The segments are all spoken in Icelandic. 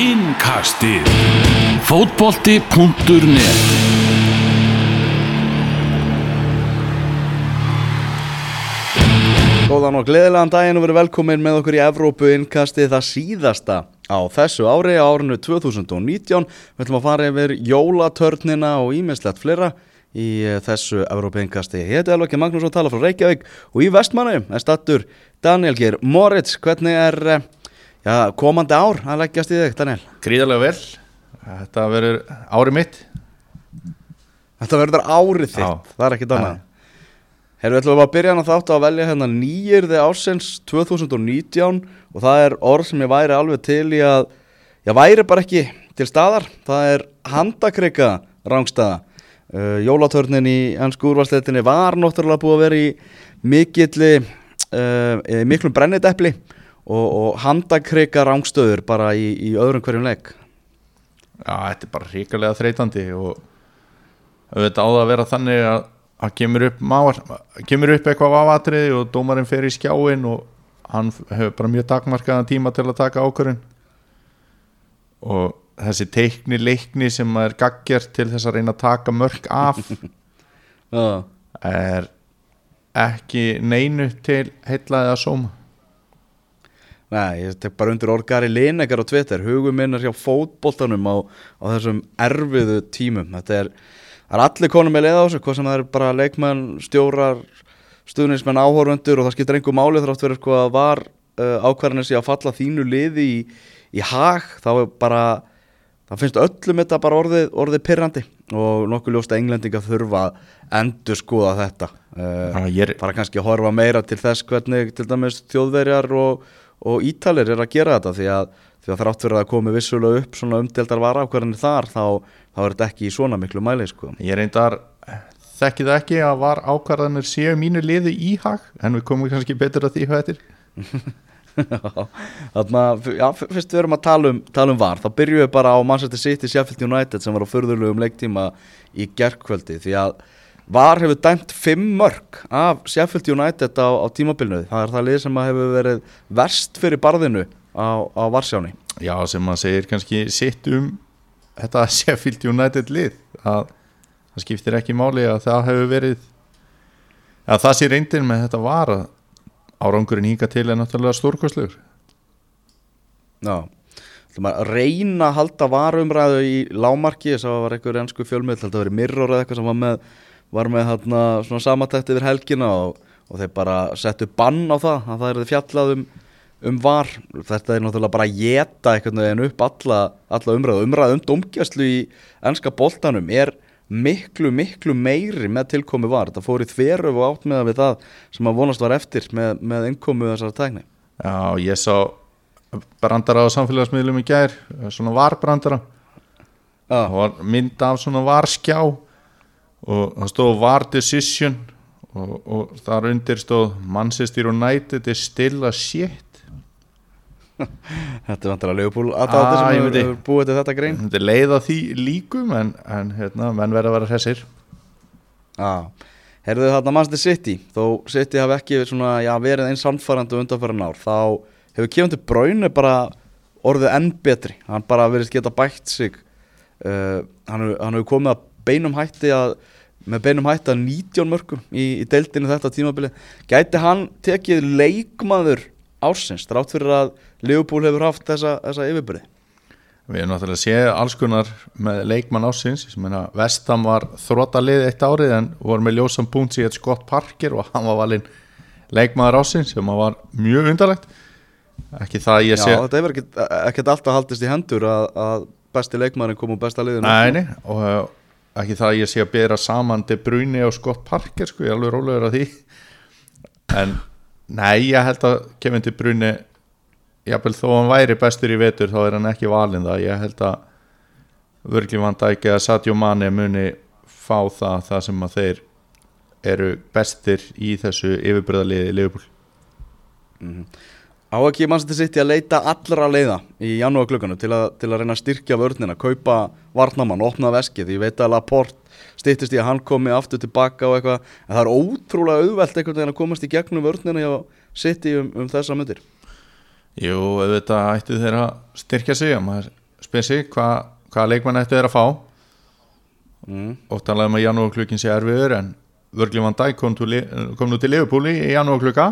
Innkastið Fótbolti.net Góðan og gleðilegan daginn og verið velkomin með okkur í Evrópu innkastið það síðasta á þessu ári, á árinu 2019. Við ætlum að fara yfir jólatörnina og ímislegt fleira í eh, þessu Evrópu innkastið. Ég heiti Elvaki Magnús og tala frá Reykjavík og í vestmannu er stattur Daniel Geir Moritz. Hvernig er eh, já, komandi ár að leggjast í þig, Daniel? Gríðarlega vel Þetta verður árið mitt Þetta verður árið þitt, Já. það er ekki annað. Herru, við ætlum að byrja hann að þátt á að velja hérna nýjirði ásins 2019 og það er orð sem ég væri alveg til í að, ég væri bara ekki til staðar, það er handakrygga rángstaða. Uh, jólatörnin í ennsku úrvarsleitinni var náttúrulega búið að vera í mikilli, uh, miklum brennidepli og, og handakrygga rángstöður bara í, í öðrum hverjum leik. Já, þetta er bara ríkalega þreytandi og auðvitað á það að vera þannig að að kemur kemur upp eitthvað vafatriði og dómarinn fer í skjáin og hann hefur bara mjög takmarkaðan tíma til að taka ákvörðin og þessi teikni leikni sem er gaggjert til þess að reyna að taka mörg af er ekki neinu til heitlaði að sóma Nei, ég tek bara undir orgari Linegar á Twitter, hugum minnar hjá fótboltanum á, á þessum erfiðu tímum. Þetta er, er allir konum með leið á þessu, hvað sem það er bara leikmenn, stjórar, stuðnismenn, áhorfundur og það skiptir einhver máli þrátt verið sko að var uh, ákvarðanir sig að falla þínu liði í, í hag, þá er bara, það finnst öllum þetta bara orðið, orðið pirrandi og nokkuð ljóst að englendinga þurfa að endur skoða þetta. Uh, er- fara kannski að horfa meira til þess hvernig til dæmis þjóðverjar og, og ítalir er að gera þetta því að, því að þrátt fyrir að komi vissulega upp svona umdeldar vara ákvarðanir þar þá, þá er þetta ekki í svona miklu mæli sko. Ég reyndar þekki það ekki að var ákvarðanir séu mínu liði í hag en við komum kannski betur að því hvað þetta er fyrst við erum að tala um, tala um var þá byrjum við bara á Manchester City Sheffield United sem var á förðurlegum leiktíma í gerkvöldi því að var hefur dæmt fimm mörg af Sheffield United á, á tímabilnu það er það lið sem hefur verið verst fyrir barðinu á, á Varsjáni. Já, sem maður segir kannski sitt um þetta Sheffield United lið að það skiptir ekki máli að það hefur verið að það sé reyndin með þetta var að árangurinn hinga til er náttúrulega stórkostlegur. Já, reyna að halda varumræðu í lámarki þess að það var einhver ennsku fjölmiðl, þetta verið mirror eða eitthvað sem var með, var með þarna, svona samatækt yfir helgina og, og þeir bara settu bann á það að það er þið fjallað um, um var. Þetta er náttúrulega bara að geta einhvern veginn upp alla, alla umræðu. Umræðu um domgjastlu í ennska boltanum er miklu, miklu meiri með tilkomi var, þetta fór í þveröf og átt með við það sem að vonast var eftir með, með innkomu þessara tækni. Já, ég sá brandara á samfélagsmiðlum í gær svona varbrandara. Já, það var mynd af svona varskjá og það stóð var decision og, og þar undir stóð Manchester United er still a shit. Þetta er vantilega Leopold Ah, aðdáðandi sem hefur búið til þetta grein. Þetta er leið að því líkum en, en hérna, menn verða að vera hressir. Já, herðu þarna Manchester City. Þó City hafi ekki svona, já, verið eins sannfærandi undanfæran ár þá hefur Kevin Bruyne bara orðið enn betri. Hann bara verið geta bætt sig. Uh, hann, hefur- hefur komið að beinum hætti að með beinum hætti að 19 mörgum í, í deildinu þetta tímabili gæti hann tekið leikmaður ársins þrátt fyrir að Liverpool hefur haft þessa, þessa yfirbyrði við erum náttúrulega að sé alls konar með leikmann ásins ég meina Vestam var þróttalið eitt árið en voru með ljósam punkt síðan Scott Parker og hann var valinn leikmaður ásins sem var mjög undarlegt. Ekki það að ég Já, sé þetta hefur ekkert, alltaf haldist í hendur að, að besti leikmaðurinn kom úr besta liðinu. Nei, nei, og ekki það að ég sé að bera saman De Bruyne og Scott Parker sko, ég er alveg rólegur að því. En nei, ég held að Kevin De Bruyne jafnvel þó hann væri bestur í vetur þá er hann ekki valinn það, ég held að Virgil van Dijk eða Sadio Mane muni fá það, það sem að þeir eru bestir í þessu yfirbyrðaliði Liverpool Á ekki Manchester City að leita allra leiða í janúar klukkanu til, til að reyna að styrkja vörnina, kaupa varnamann, opna veskið, ég veit að Laporte stýttist í að hann komi aftur tilbaka og eitthvað, en það er ótrúlega auðvelt einhvern veginn að komast í gegnum vörnina hjá City um, um þessa myndir Jú, auðvitað ættu þeir að styrkja sig að maður spensi hvað hva leikmann ættu þeir að fá. Mm. og talaðum að janúarklukkin sé erfiður en Vörgli Van Dijk kom, kom nú til Liverpooli í janúarklukka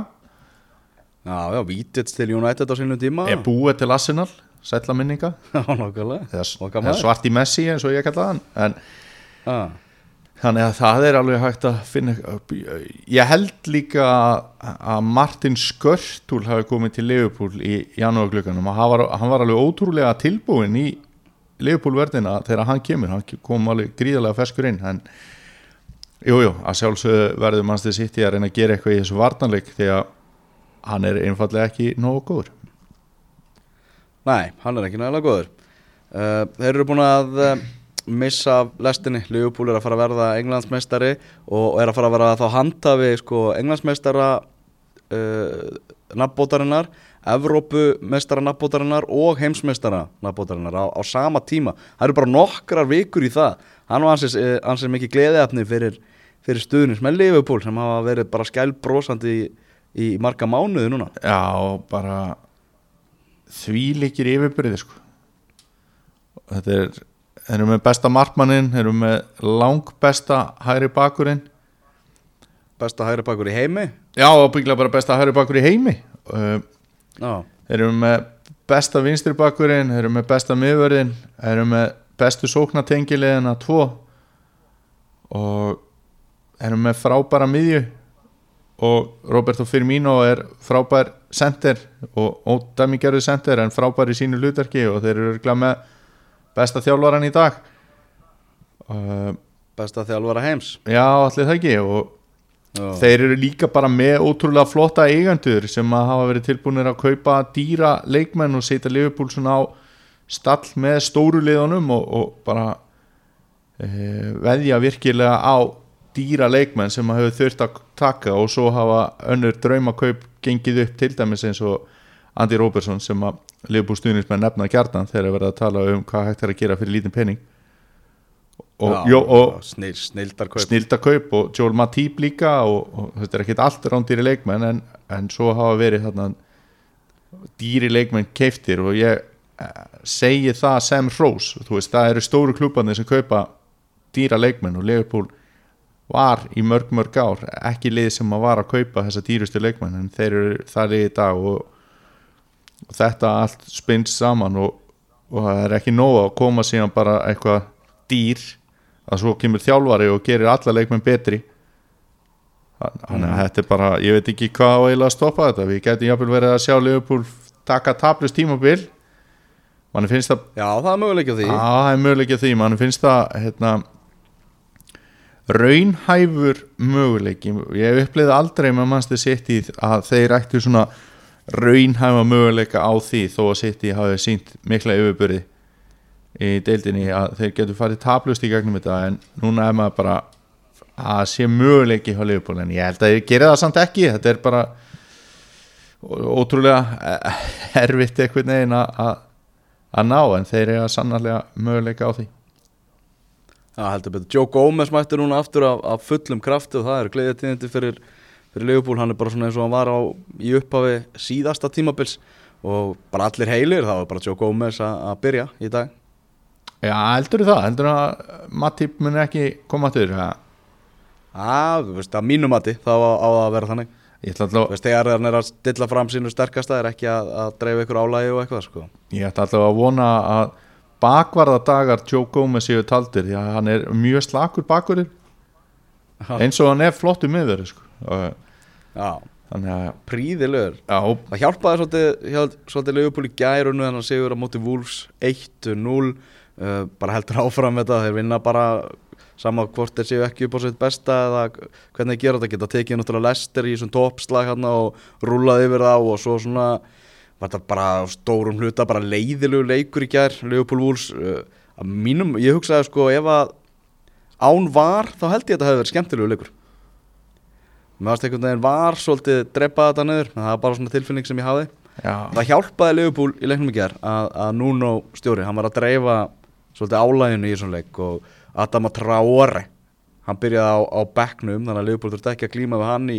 Já, já, Vítits til United á sínum tíma. Er búið til Arsenal sætla minninga? Já, maður. svart í Messi eins og ég kalla hann. En. Þannig að það er alveg hægt að finna Ég held líka að Martin Skörtul hafi komið til Liverpool í janúarglökanum og hann var, hann var alveg ótrúlega tilbúin í Liverpool-verðina þegar hann kemur. Hann kom alveg gríðarlega ferskur inn en jújú, jú, að sjálfsögðu verður mannstið sitt í að reyna að gera eitthvað í þessu varnanleik því að hann er einfallega ekki nógu góður. Nei, hann er ekki nægilega góður. Uh, Þeir eru búin að uh, missa lestinni. Liverpool er að fara að verða englandsmeistari og er að fara að verða þá handhafi sko, englandsmeistara uh, nafnbótarinnar Evrópumestara nafnbótarinnar og heimsmeistara nafnbótarinnar á, á sama tíma. Það eru bara nokkrar vikur í það. Hann var ansins, ansins mikið gleðiðafni fyrir, fyrir stuðnins með Liverpool sem hafa verið bara skælbrósandi í, í marga mánuði núna? Já, bara því líkir yfirbyrði sko. þetta er þeir eru með besta markmannin þeir eru með langbesta hægri bakurinn. Besta hægri bakur í heimi? Já, ábygglega bara besta hægri bakur í heimi. Uh, þeir eru með besta vinstri bakurinn þeir eru með besta miðverðin þeir eru með bestu sóknatengiliðina tvo. Og þeir eru með frábæra miðju og Roberto Firmino er frábær center og ódæmigerðu center en frábær í sínu hlutverki og þeir eru örugglega með besta þjálfaran í dag uh, besta þjálfara heims já, allir það ekki og Já. þeir eru líka bara með ótrúlega flotta eigandur sem að hafa verið tilbúinir að kaupa dýra leikmenn og setja svona á stall með stóru liðunum og, og bara e, veðja virkilega á dýra leikmenn sem að hefur þurft að taka og svo hafa önnur draumakaup gengið upp til dæmis eins og Andy Robertson sem að Liverpool stuðnismenn nefna kjartan þegar verið að tala um hvað hægt er að gera fyrir lítinn pening. Og, Já, jó, og snill, snildarkaup. snildakaup og Joel Matip líka og, og þetta er ekkert allt rándýri leikmenn en, en svo hafa verið þarna dýri leikmenn keiftir og ég eh, segi það sem hrós, þú veist, það eru stóru klúbarnir sem kaupa dýra leikmenn og Liverpool var í mörg mörg ár, ekki lið sem að var að kaupa þessa dýrustu leikmenn en þeir eru það lið í dag og, og þetta allt spinnst saman og, og það er ekki nóg að koma síðan bara eitthvað dýr að svo kemur þjálfari og gerir alla leikmenn betri. Þannig að þetta er bara ég veit ekki hvað á eiginlega að stoppa þetta. Við getum jafnvel verið að sjá Liverpool taka tablust tímabil. Mann finnst það Já, það er möguleik á því. Já, það er möguleiki á því, mann finnst það hérna, raunhæfur möguleiki. Ég hef uppleiði aldrei með mannstu sitt í að þeir ættu svona raunhæfa möguleika á því þó að sitt í hafi sínt mikla yfirbyrði í deildinni að þeir getur farið tablust í gegnum þetta. En núna er maður bara að sé möguleiki hjá Liverpool en ég held að ég geri það samt ekki. Þetta er bara ótrúlega eh, erfitt einhvern veginn að að- að ná en þeir eru sannarlega möguleika á því Já, heldur betur. Joe Gomez mættur núna aftur af, af fullum krafti og það eru gleðitíðindi fyrir, fyrir Liverpool, hann er bara svona eins og hann var á í upphafi síðasta tímabils og bara allir heilir, það var bara Joe Gomez að byrja í dag. Já, heldur það, heldur að Matip mun ekki koma til þér Já, þú veist, að mínu mati þá á, á það að vera þannig. Ég ætla Þú veist, þegar hann er að stilla fram sínu sterkasta er ekki að, að dreifa ykkur álægi og eitthvað, sko. Ég ætla alltaf að vona að bakvarða dagar Joe Gomez séu taldir því að hann er mjög slakur bakurinn. Eins og hann er flottu miður sko. Já, príðilegur Það hjálpaði svolítið, hjálp, svolítið Leopold í gær og nú þannig að sigur á móti Wolves 1-0 uh, bara heldur áfram þetta, þeir vinna bara sama hvort þeir séu ekki upp á sitt besta eða hvernig þeir gera þetta, geta tekið náttúrulega Lester í þessum toppslag og rúlaði yfir þá og svo svona var þetta bara stórum hluta bara leiðilegu leikur í gær, Leopold uh, að mínum, ég hugsaði sko ef að án var þá held ég að þetta hefði verið skemmtilegu leikur. Varst einhvern veginn var svolítið drepa þetta niður, en það var bara svona tilfinning sem ég hafði. Já, það hjálpaði Leopold í leiknum í ger að, að Nuno stjóri, hann var að dreifa svolítið álæginu í þessum leik og Adama Traore hann byrjaði á, á bekknum þannig að Leopold þurfti ekki að glíma við hann í,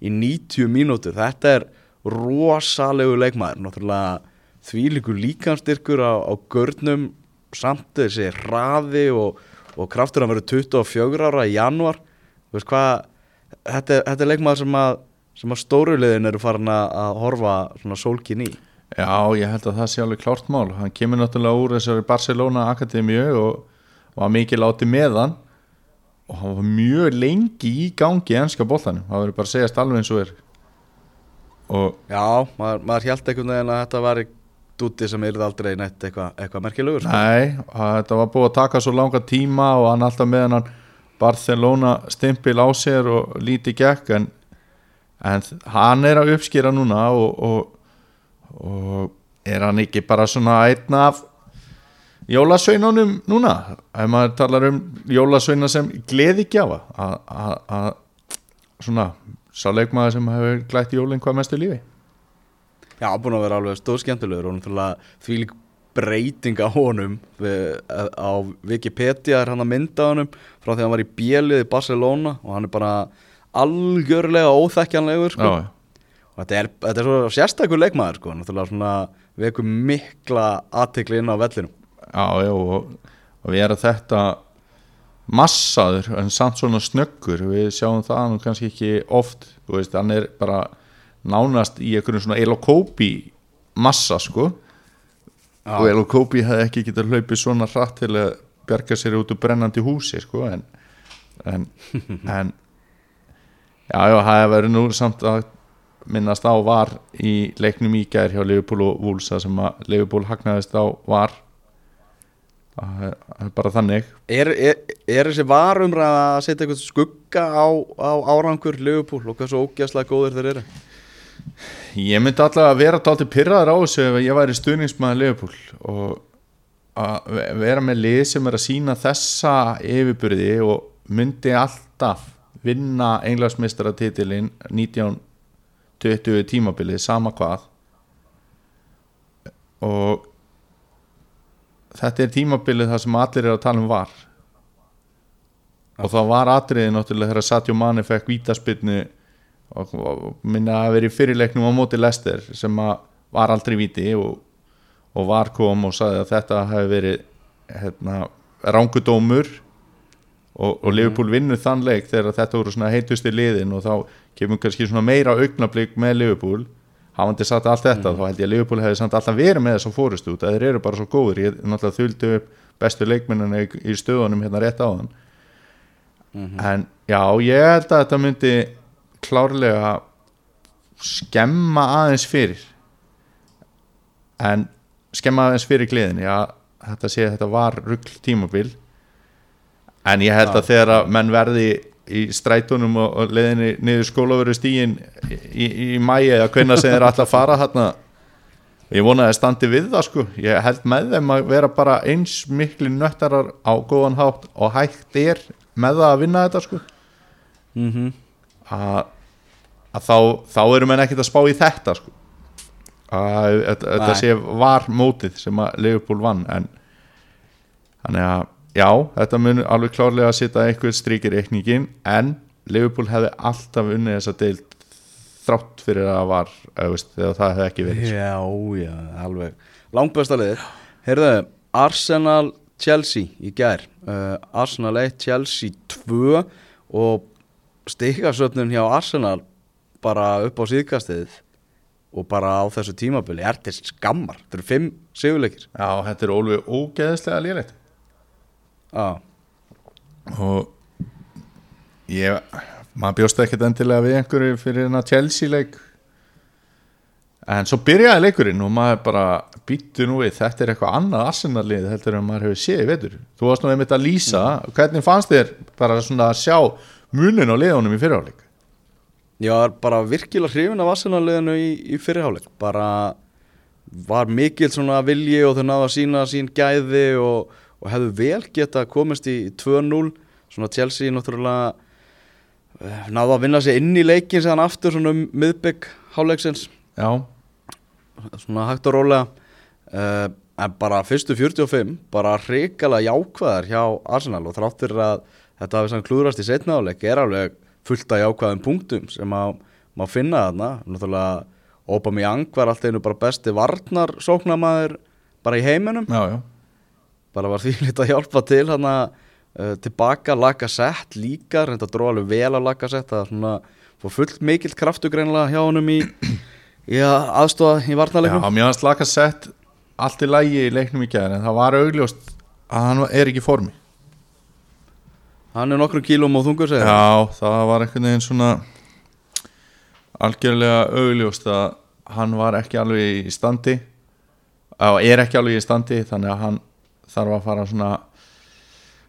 í 90 mínútur. Þetta er rosalegu leikmaður. Náttúrulega þvílíkur líkanstyrkur á, á görnum samt þessi hraði og, og kraftur að vera 24 ára í januar veist hvað þetta, þetta er leikmaður sem að, sem að stórulegin eru farin að, horfa svona sólkin í. Já, ég held að það sé alveg klárt mál. Hann kemur náttúrulega úr þessari Barcelona Akademíu og var mikið látið með hann. Og hann var mjög lengi í gangi í ennska boltanum, það verður bara að segjast alveg eins og er Já, maður, maður held einhvern veginn að þetta var dúti sem yrði aldrei neitt eitthvað eitthva merkilegur sko. nei, þetta var búið að taka svo langa tíma og hann alltaf með hann Barcelona stimpil á sér og lítið gekk en, en hann er að uppskýra núna og, og, og er hann ekki bara svona einn af jólasveinunum núna ef maður talar um jólasveina sem gleði gjafa að svona sá leikmaður sem hefur glætt jólinn hvað mestu lífi Já, búin að vera alveg stóð skemmtilegur og náttúrulega þvílík breyting á honum við, á Wikipedia er hann að mynda honum frá því að hann var í bjelið í Barcelona og hann er bara algjörlega óþekkjanlegur sko. Og þetta er, þetta er svo sérstakur leikmaður sko. náttúrulega svona veku mikla aðtekli inn á vellinum já, já og, og við erum þetta massaður en samt svona snöggur. Við sjáum það nú kannski ekki oft veist, hann er bara nánast í einhverjum svona elokópi massa sko. Já. og elokópi hefði ekki getað hlaupið svona hratt til að bjarga sér út úr brennandi húsi sko en en, en já, já, það hefur verið nú samt að minnast á var í leiknum í gær hjá Liverpool og þar sem að Liverpool hagnaðist á var það er- bara þannig Er, er, er þessi varumræða að setja eitthvað skugga á, á árangur Liverpool og hvað svo ógæslega góðir þeir eru? Ég myndi alltaf að vera dálítið pyrraður á þessu ef ég væri stuðningsmaður Liverpool og að ve- vera með lið sem er að sína þessa yfirburði og myndi alltaf vinna englagsmeistaratitilinn 1920 tímabilið sama hvað og þetta er tímabilið það sem allir er að tala um var. Og það var atriði náttúrulega þegar Satjó Mani fekk vítaspyrnu og, minna að vera í fyrirleiknum á móti Lester sem var aldrei víti og, og var kom og sagði að þetta hefði verið hérna, rángudómur og, og Liverpool vinnur þann leik þegar þetta voru heitusti liðin og þá kemur kannski meira augnablík með Liverpool hafandi satt allt þetta þá held ég að Liverpool hefði samt alltaf verið með þess að fórustu út. Að þeir eru bara svo góður ég náttúrulega þuldi upp bestu leikmennina í, stöðunum hérna rétt á þann en já, ég held að þetta myndi klárlega skemma aðeins fyrir. En skemma aðeins fyrir gleðin já, þetta sé að þetta var rugl tímabil. En ég held að þegar að menn verði í strætunum og, leðinni niður skólaveru stíin í, í, í mæi eða hvenna sem þeir alltaf fara hérna ég vona að standi við það sko. Ég held með þeim að vera bara eins miklu nöttarar á góðan hátt og hægt er með það að vinna þetta sko. Mm -hmm. að, að þá, þá eru menn ekkert að spá í þetta sko. Að þetta sé var mótið sem að Liverpool vann en þannig að já, þetta mun alveg klárlega að setja eitthvað stríkir reikningin en Liverpool hefði alltaf unnið þessa deild þrátt fyrir að var veist, það hefði ekki verið. Já, já, alveg. Langbesta liðið Heyrðu, Arsenal Chelsea í gær. Uh, Arsenal 1, Chelsea 2 og stikasöfnun hjá Arsenal bara upp á síðkastið og bara á þessu tímabili. Er til skammar, þetta eru fimm sigurleikir. Já, þetta er alveg ógeðslega lélegt Já, og ég maður bjóst ekkert endilega við einhverju fyrir hennar Chelsea leik. En svo byrjaði leikurinn og maður bara býttu nú við þetta er eitthvað annað arsenalið heldur en maður hefur séð í vetur. Þú varst nú einmitt að lýsa hvernig fannst þér bara svona að sjá munin á liðunum í fyrirháleik ég var bara virkilega hrifin af Arsenal liðinu í, í fyrirháleik bara var mikil svona vilji og þau náðu að sína sín gæði og, og hefðu vel geta komist í 2-0 svona Chelsea náttúrulega eh, náðu að vinna sig inn í leikin sem hann aftur svona um miðbygg háleiksins já, svona hægt og rólega. Uh, en bara fyrstu 45 bara hrikalega jákvæðar hjá Arsenal og þrátt fyrir að þetta hafi sann klúðrast í setna áleik er alveg fullt af jákvæðum punktum sem má, má finna þarna. Náttúrulega Aubameyang var alltaf einu bara besti varnar sóknamaður bara í heiminum. Já, já, bara var því lítið að hjálpa til hann að uh, tilbaka laga sett líka reynda að dróða alveg vel að laga sett það svona fór fullt mikill kraftu greinlega hjá honum í, í að aðstofa í já varnarleikum mér hans laka sett allt í lægi í leiknum í gæðin en það var augljóst að hann er ekki formi. Hann er nokkrum kílum og þungur segir Já, það var einhvern veginn svona algjörlega augljóst að hann var ekki alveg í standi og er ekki alveg í standi þannig að hann þarf að fara svona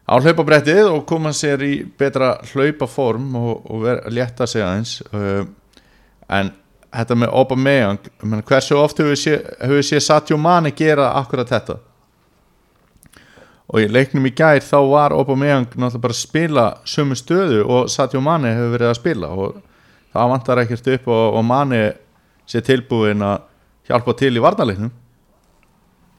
á hlaupabrettið og koma sér í betra hlaupaform og, og ver, létta sig aðeins uh, en þetta með Aubameyang hversu oft hefur við sé, séð Sadio Mane gera akkurat þetta og í leiknum í gær þá var Aubameyang náttúrulega bara að spila sömu stöðu og Sadio Mane hefur verið að spila og það vantar ekkert upp og, og Mane sé tilbúin að hjálpa til í varnarleiknum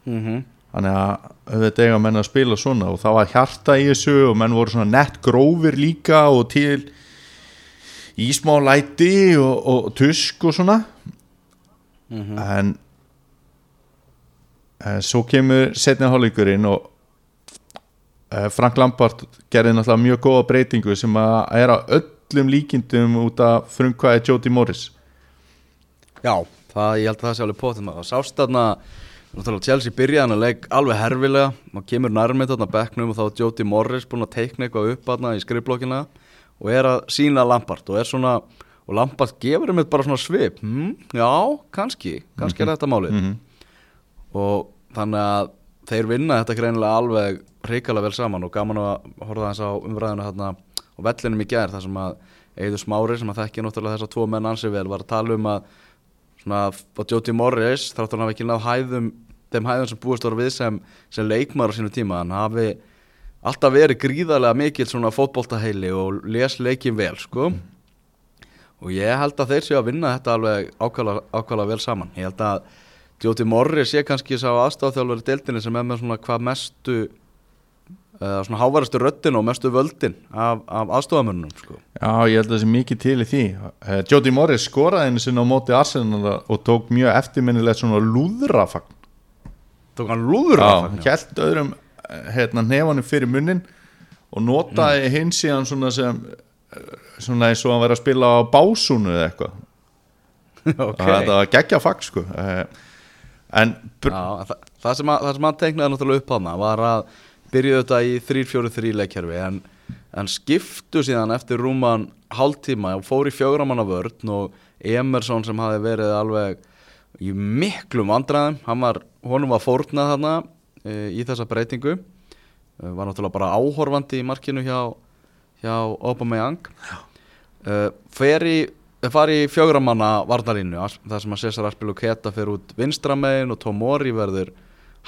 mm -hmm. Þannig að auðvitað eiga menn að spila svona og það var hjarta í þessu og menn voru svona nett grófir líka og til í smá læti og, og tusk og svona. En en svo kemur setni hálfleikurinn og eh, Frank Lampard gerði náttúrulega mjög góða breytingu sem að er á öllum líkindum út af frumkvæði Jody Morris. Já, það, ég held að það sé alveg pótum að sást þarna Chelsea byrjaði hann að leik alveg herfilega maður kemur nærmið þarna bekknum og þá er Jody Morris búin að teikna eitthvað upp þarna í skrifblokkina og er að sína Lampard og er svona og Lampard gefur um þetta bara svona svip. Hm, já, kannski, kannski er þetta málið. Mm og þannig að þeir vinna þetta greinilega alveg hrikalega vel saman og gaman að horfa þess á umræðinu þarna og vellinum í gær þar sem að Eidur Smári sem að þekki náttúrulega þessa tvo menn ansi vel var að tala um að svona að Jóti Morris þráttur hann hafi ekki náð hæðum þeim hæðum sem búist voru við sem, sem leikmar á sínu tíma hann hafi alltaf verið gríðarlega mikill svona fótboltaheili og les leikin vel sko. Og ég held að þeir séu að vinna þetta alveg ákvæmlega, vel saman. Ég held að Jóti Morris sé kannski sá aðstafþjálfur í deildinni sem er með svona hvað mestu uh, svona hávarastu röddin og mestu völdin af, af aðstofamönnum sko. Já, ég held að það sé mikið til í því. Uh, Jody Morris skoraði einu sinna á móti Arsenal og tók mjög eftirminnilegt svona lúðrafagn tók hann lúður Já, hann held öðrum eh, hérna nefanum fyrir munnin og notaði hinn síðan svona sem eh, svona eins og hann verið að spila á básúnu eða eitthvað. Ok. Okay. það var geggja fag sko. Eh, en Já, það, það, sem að, það sem hann teiknaði náttúrulega upp hana var að byrjuðu þetta í 3-4-3 leikkerfi en, en skiptu síðan eftir rúman hálftíma og fór í fjögramanna vörn og Emerson sem hafi verið alveg í miklum vandræðum. Hann var, honum var fórnað þarna e, í þessa breytingu. E, var náttúrulega bara áhorfandi í markinu hjá, hjá Aubameyang. E, fer í fari í fjögramanna varnalínu þar sem að Cesar Aspil og Keta fer út vinstramegin og Tomori verður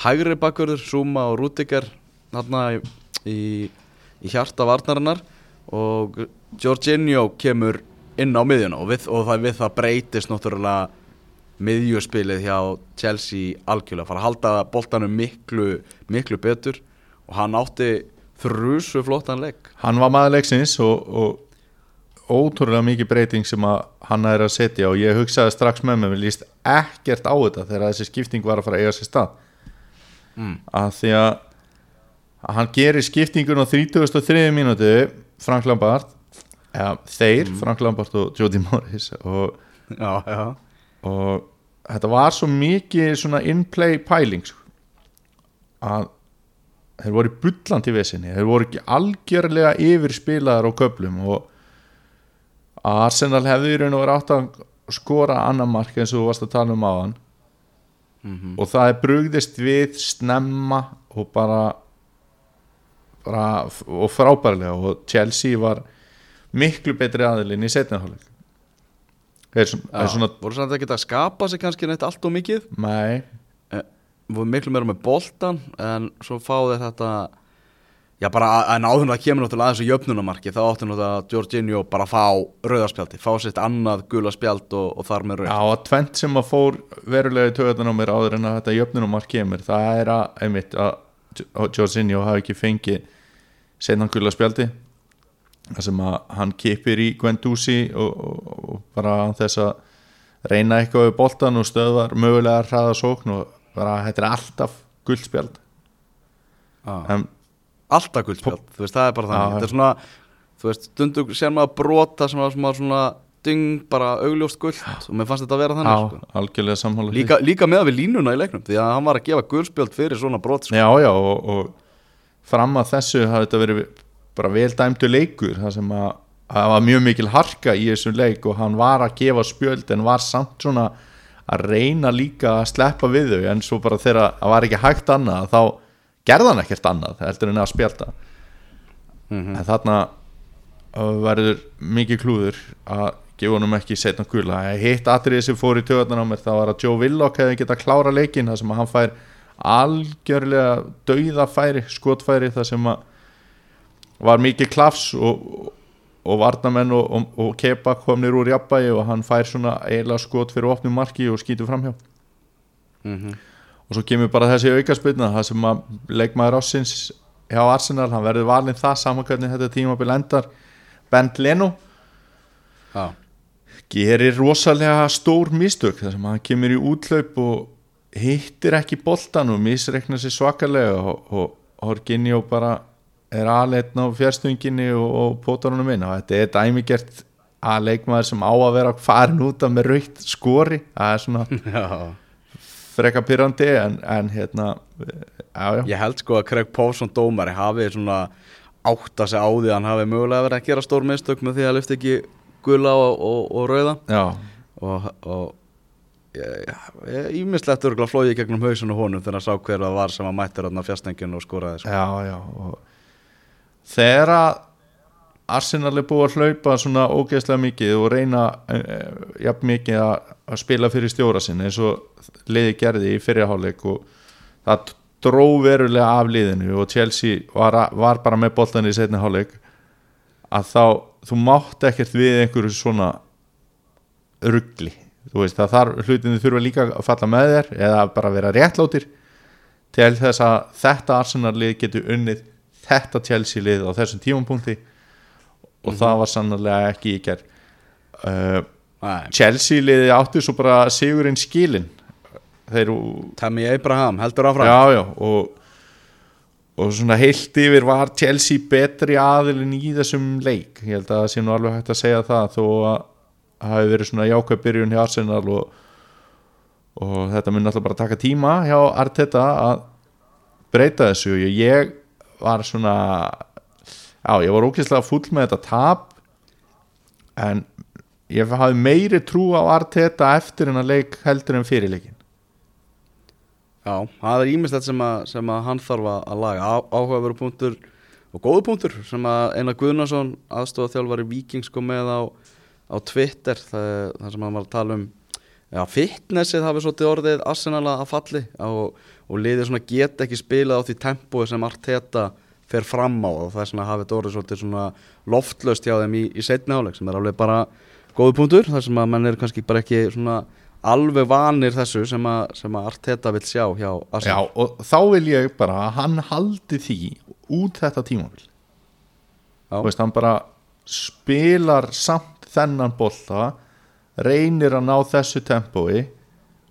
hægri bakverður, Zuma og Rudiger þarna í, í, í hjarta varnarinnar. Og Jorginho kemur inn á miðjuna og, við, og það við það breytist náttúrulega miðjuspilið hjá Chelsea algjörlega, fara að halda boltanum miklu, miklu betur. Og hann átti þrjusu flottan leik. Hann var maður leiksins og, og ótrúlega mikið breyting sem að hann er að setja. Og ég hugsaði strax með mig, mér líst ekkert á þetta þegar þessi skipting var að fara að eiga sér stað. Mm. að því að, hann gerir skiptingun á 33. mínútu Frank Lampard. Eða þeir, Frank Lampard og Jody Morris og, Já, já og þetta var svo mikið svona in-play pæling sko, að þeir voru í bullandi vesinni, þeir voru ekki algjörlega yfirspilaðar á köplum og Arsenal hefði í raun og verið átt að skora annan mark eins og þú varst að tala um áðan. Mm og það er brugðist við snemma og bara, bara og frábærlega. Og Chelsea var miklu betri aðilinn í setnafáleik er, svona- svona voru samt ekki að skapa sig kannski neitt allt og mikið? Nei, voru miklu meira með boltan en svo fáði þetta já bara en áður en það kemur náttúrulega aðeins í jöfnunamarki þá áttu náttúrulega Jorginho bara að fá rauðarspjaldi, fá sitt annað gula spjald og, og þar með rauð Já, að tvent sem að fór verulega í töðan á mér áður en að þetta jöfnunumark kemur það er að, einmitt, að Jorginho hafi ekki fengið seinna gula spjaldi þar sem að hann kipir í Guendouzi og, og, og bara þess að reyna eitthvað við boltan og stöðvar mögulega að hraða sókn og bara þetta er alltaf guldspjald ah. en alltaf guldspjald, þú veist, það er bara þannig já. þetta er svona, þú veist, stundum sér maður brota sem var svona, svona dyng, bara augljóst guld og mér fannst þetta að vera þannig sko. algjörlega sammála því. líka, líka með við línuna í leiknum því að hann var að gefa guldspjald fyrir svona brot sko. Já, já, og, og fram að þessu hafði þetta verið bara vel dæmdu leikur það sem að það var mjög mikil harka í þessum leik og hann var að gefa spjöld en var samt svona að reyna líka að sleppa við þau en svo bara þegar það var ekki hægt annað þá gerði hann ekkert annað heldur en að spjölda Mhm. en þarna verður mikið klúður að gefa honum ekki setna gula hitt atriði sem fór í töðunar á mér það var að Joe Willock hefði getað klára leikin þar sem að hann fær algjörlega dauðafæri, skotfæri þar sem að var mikið klafs og, og, varnamenn og, og, og kepa komnir úr jafnbægi og hann fær svona eiginlega skot fyrir opnum marki og skýtur framhjá. Mm og svo kemur bara þessi aukaspilna það sem að leikmaður ásins hjá Arsenal, hann verður valinn það saman hvernig þetta tímabil endar. Bent Leno. Já, gerir rosalega stór mistök þar sem hann kemur í útlaup og hittir ekki boltan og misreikna sér svakalega og, og Horginjó bara er aðleitn á fjárstunginni og, og pótar honum inn. Og þetta er dæmigert að leikmaður sem á að vera farin út af með raukt skori. Það er svona já. freka pyrrandi en, en hérna já, já. Ég held sko að Craig Pawson dómari hafi svona átta sig á því að hann hafi mögulega verið að gera stór mistök með því að lyfta ekki gula og, og, og rauða. Já, og, og ímislegt örgulega flóið í gegnum hausun og honum þegar hann sá hver það var sem að mættur hann á fjastenginu og skoraði sko. já, já og þegar að Arsenal er búið að hlaupa svona ógeðslega mikið og reyna uh, jafn mikið að, að spila fyrir stjóra sinni eins og liði gerði í fyrirháleik og það dró verulega af liðinu og Chelsea var, að- var bara með boltan í setni háleik að þá, þú mátt ekkert við einhverju svona ruggli þú veist það þarf hlutinu þurfa líka að falla með þér eða bara vera réttlótir til þess að þetta Arsenal lið getur unnið þetta Chelsea lið á þessum tímapunkti og það var sannarlega ekki í gerð uh, Chelsea liði áttu svo bara sigurinn skilin þeir Tammy Abraham heldur áfram. Já já og, og svona heilt yfir var Chelsea betri aðilin í þessum leik. Ég held að það sé nú alveg hægt að segja það þó að það hafi verið svona jákvæð byrjun hjá Arsenal og, og þetta mun alltaf bara taka tíma hjá Arteta að breyta þessu. Ég, ég var svona já, ég var ógeðslega full með þetta tap en ég hafi meiri trú á Arteta eftir en að leik heldur en fyrir leikin Já, það er ímislegt sem, að- sem að hann þarf að laga. Áhugaveru punktur og góðu punktur sem að Einar Guðnason aðstofa þjálfari Víking sko með á, á Twitter það, það sem hann var að tala um. Já, fitnessið hafi svolítið orðið Arsenal að falli og, og liðið svona get ekki spilað á því tempói sem Arteta fer fram á og það er svona hafið þetta orðið svolítið svona loftlaust hjá þeim í, í setni áleik sem er alveg bara góðu punktur þar sem að menn er kannski bara ekki svona alveg vanir þessu sem að, sem að Arteta vil sjá hjá Já, Arsenal og þá vil ég bara að hann haldi því út þetta tímabil. Já. Þú veist, hann bara spilar samt þennan bolta reynir að ná þessu tempói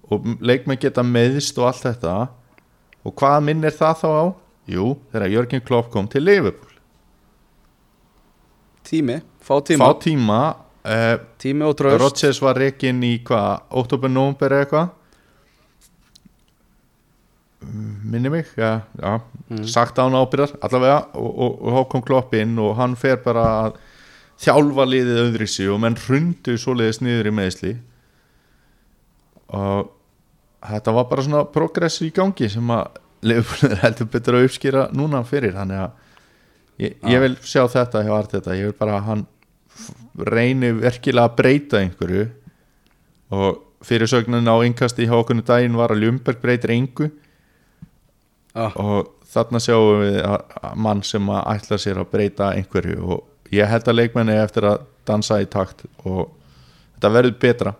og leikmenn geta meðist og allt þetta og hvað minnir það þá á? Jú, þegar Jörgen Klopp kom til Liverpool. Tími, fá tíma, fá tíma uh, tími og tröst Rodgers var reikinn í hvað, oktober, november eða eitthvað? Mm, minni mig já, já, sagt án ábyrðar allavega og, og, og þá kom Klopp inn og hann fer bara að þjálfa liðið öðri sig og menn hrundu svoleiðis niður í meðsli og þetta var bara svona progress í gangi sem að Leifbúlið er heldur betur að uppskýra núna fyrir þannig að ég, ég vil sjá þetta hjá Arteta, ég vil bara að hann reyni virkilega að breyta einhverju. Og fyrirsögnin á innkasti hjá okkur daginn var að Ljumberg breytir engu. Ah, og þarna sjáum við að, mann sem að ætla sér að breyta einhverju. Og ég held að leikmenni eftir að dansa í takt og þetta verður betra.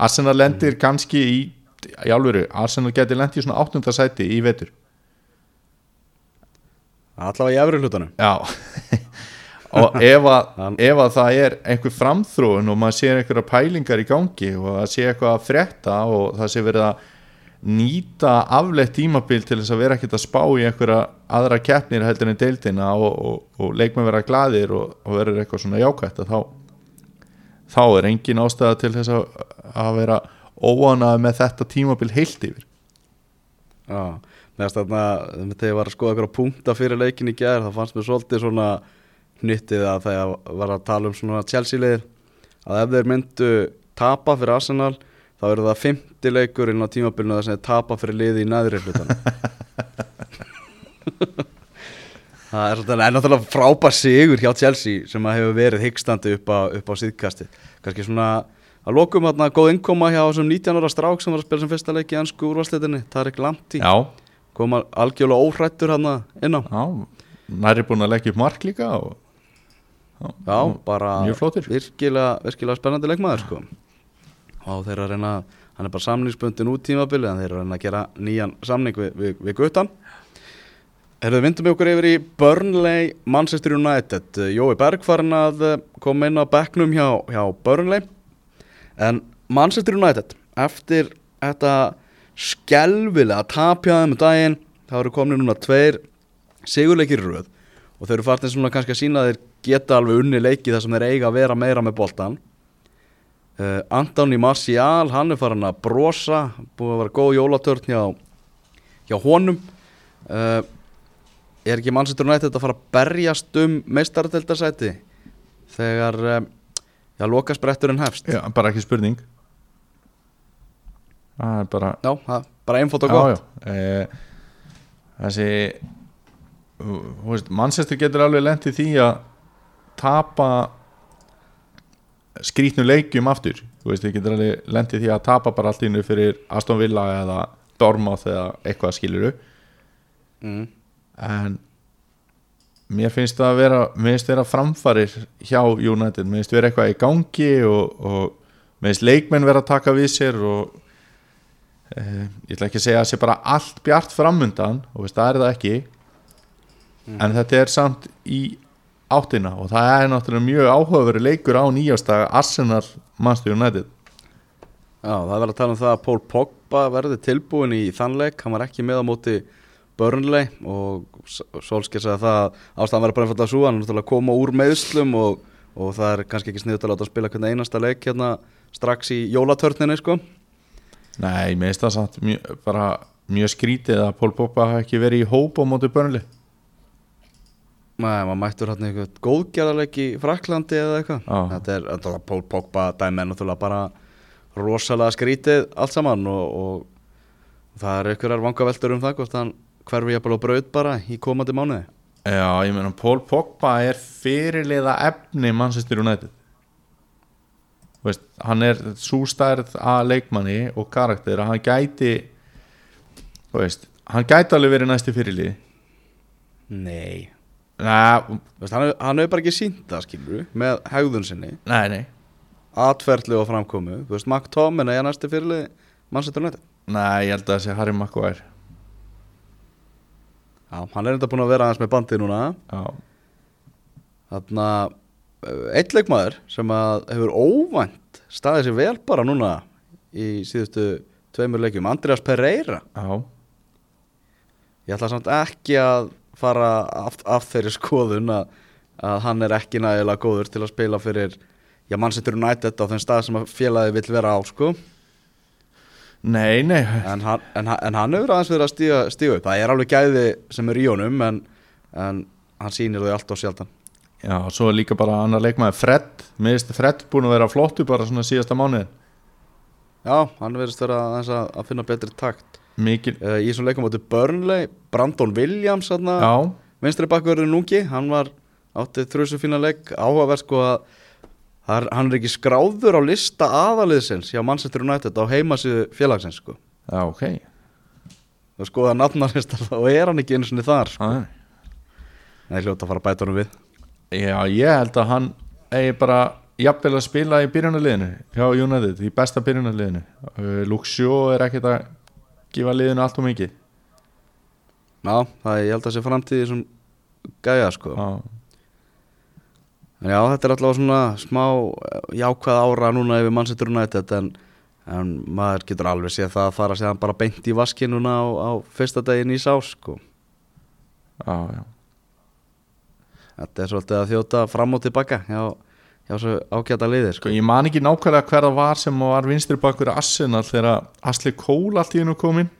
Arsenal lendir kannski í í alvöru, Arsenal getur lendið í svona 8. sæti í vetur allavega í efri hlutanum já og ef að, ef að það er einhver framþróun og maður sér einhverja pælingar í gangi og það sé eitthvað að frétta og það sé verið að nýta afleitt tímabil til þess að vera ekkert að spá í einhverja aðra keppnir heldur en deildina og, og, og leikmenn vera glaðir og, og verður eitthvað svona jákvætt að þá þá er engin ástæða til þess að, að vera óanað með þetta tímabil heilt yfir. Já, meðan þarna þegar ég var að skoða eitthvað punkta fyrir leikin í gær þá fannst mér svolítið svona hnyttið að þegar var að tala um svona Chelsea-liðir að ef þeir myndu tapa fyrir Arsenal þá eru það 50 leikur inn á tímabilinu þar sem þeir tapa fyrir liði í neðri hlutan Það er náttúrulega frábær sigur hjá Chelsea sem að hefur verið hyggstandi upp á, á síðkasti kannski svona að lokum hérna góð innkoma hjá þessum 19 ára strák sem var að spila sem fyrsta leik í ennsku úrvarsleitinni Tarek Lamptey Já, koma algjörlega óhrættur hann inn á. Já, næri búin að leggja upp mark líka og, Já, bara mjög flottur. virkilega, virkilega spennandi leikmaður sko. og þeir eru að reyna hann er bara samningsbundin út tímabili en þeir eru að reyna að gera nýjan samning við, við, við Guttan. Herðu, vindum við okkur yfir í Burnley Manchester United. Jói Berg farin að eh, koma inn á bekknum hjá, hjá Burnley en Manchester United eftir þetta skelvilega tapjaðum daginn þá eru komin núna tveir sigurleikir röð. Og þeir eru farin svona kannski að sína að þeir geta alveg unni leiki þar sem þeir eiga að vera meira með boltan uh, Antoni Martial hann er farin að brosa búið að vera góð jólatörn hjá, hjá honum. Uh, er ekki Manchester United að fara að berjast um meistardeldarsæti þegar uh, já, lokaspretturinn hefst. Já, bara ekki spurning. Það er bara Já, það er bara einfalt og já, gott. já. E, Þessi þú veist, Manchester getur alveg lent í því að tapa skrítnu leikjum aftur. Þú veist, þið getur alveg lent í því að tapa bara allt innu fyrir Aston Villa eða Dormoth eða eitthvað skiluru mm. en mér finnst það að vera mér finnst vera framfarir hjá United. Mér finnst vera eitthvað í gangi og, og mér finnst leikmenn vera að taka við sér og e, ég ætla ekki að segja að sé bara allt bjart framundan og veist, það er það ekki en þetta er samt í áttina og það er náttúrulega mjög áhugaverið leikur á nýjástag Arsenal Manchester United. Já, það er verið að tala um það að Paul Pogba verði tilbúin í þannleik, hann var ekki með á móti Burnley og Solskjaer sagði það að ástæðan verið bara einfallega svo, hann er náttúrulega að koma úr meðslum og, og það er kannski ekki sniðut að láta að spila hvernig einasta leik hérna strax í jólatörninni sko. Nei, mér finnst það samt mjög, bara mjög skrítið að Paul Pogba hafi ekki verið í hóp á móti Burnley Nei, maður mættur hérna eitthvað góðgerðarleik í Fraklandi eða eitthvað Já. Þetta er náttúrulega Paul Pogba dæmi er náttúrulega bara rosalega skrítið allt saman og, og það er einhverjar vangaveltur um það hvort hann hverfi jafnvel á braut bara í komandi mánuði? Já, ég meina Paul Pogba er fyrirliða efni Manchester United. Veist, hann er sústærð að leikmanni og karakter að hann gæti veist, hann gæti alveg verið næsti fyrirliði. Nei. Veist, hann, hann hefur bara ekki sínt það skilur með hegðun sinni. Atferðli og framkomu. Tommen er næsti fyrirlið Manchester United? Nei, ég held að það sé Harry Maguire Já, hann er enda búin að vera aðeins með bandið núna. Já, Þarna, eh, einn leikmaður sem að hefur óvænt staðið sér vel bara núna í síðustu tveimur leikjum, Andreas Pereira. Já, ég ætla samt ekki að fara af, af þeirri skoðun að, að hann er ekki nægilega góður til að spila fyrir já, Manchester United á þeim stað sem að félagi vill vera á sko nei, nei. En hann, en, en hann hefur aðeins verið að stíga, stíga upp. Það er alveg gæði sem er í honum en, en hann sýnir þau allt og sjaldan. Já, svo er líka bara annar leikmaður Fred. Finnst Fred búin að vera flottu bara svona síðasta mánuðin já, hann verðist vera aðeins að, að finna betri takt. Mikil, uh, í þessum leikum átti Burnley Brandon Williams vinstri bakverðin ungi hann var átti þrjusu fína leik áhugaverð sko að er, hann er ekki skráður á lista aðaliðsins hjá Manchester United á heimasíðu félagsins sko. Já, ok. Og skoða nafnarlistar þá er hann ekki einu sinni þar sko. Æ. Nei, hljóta að fara að bæta honum við. Já, ég held að hann eigi bara jafnvel að spila í byrjunarliðinu hjá United, í besta byrjunarliðinu. Uh, Luxjó er ekkert að gefa liðinu allt og mikið. Já, það er, ég held að sé framtíði sem gæja sko. Já, En já, þetta er alltaf svona smá eh, jákvæð ára núna yfir Manchester United en, en maður getur alveg séð það að fara séðan bara beint í vaskinuna á, á fyrsta daginn í sá sko. já, já Þetta er svolítið að þjóta fram og tilbaka hjá, hjá svo ágæta liðir sko. Sko, ég man ekki nákvæmlega hver það var sem var vinstri bakur Arsenal þegar Asli Cole allt í hennu kom inn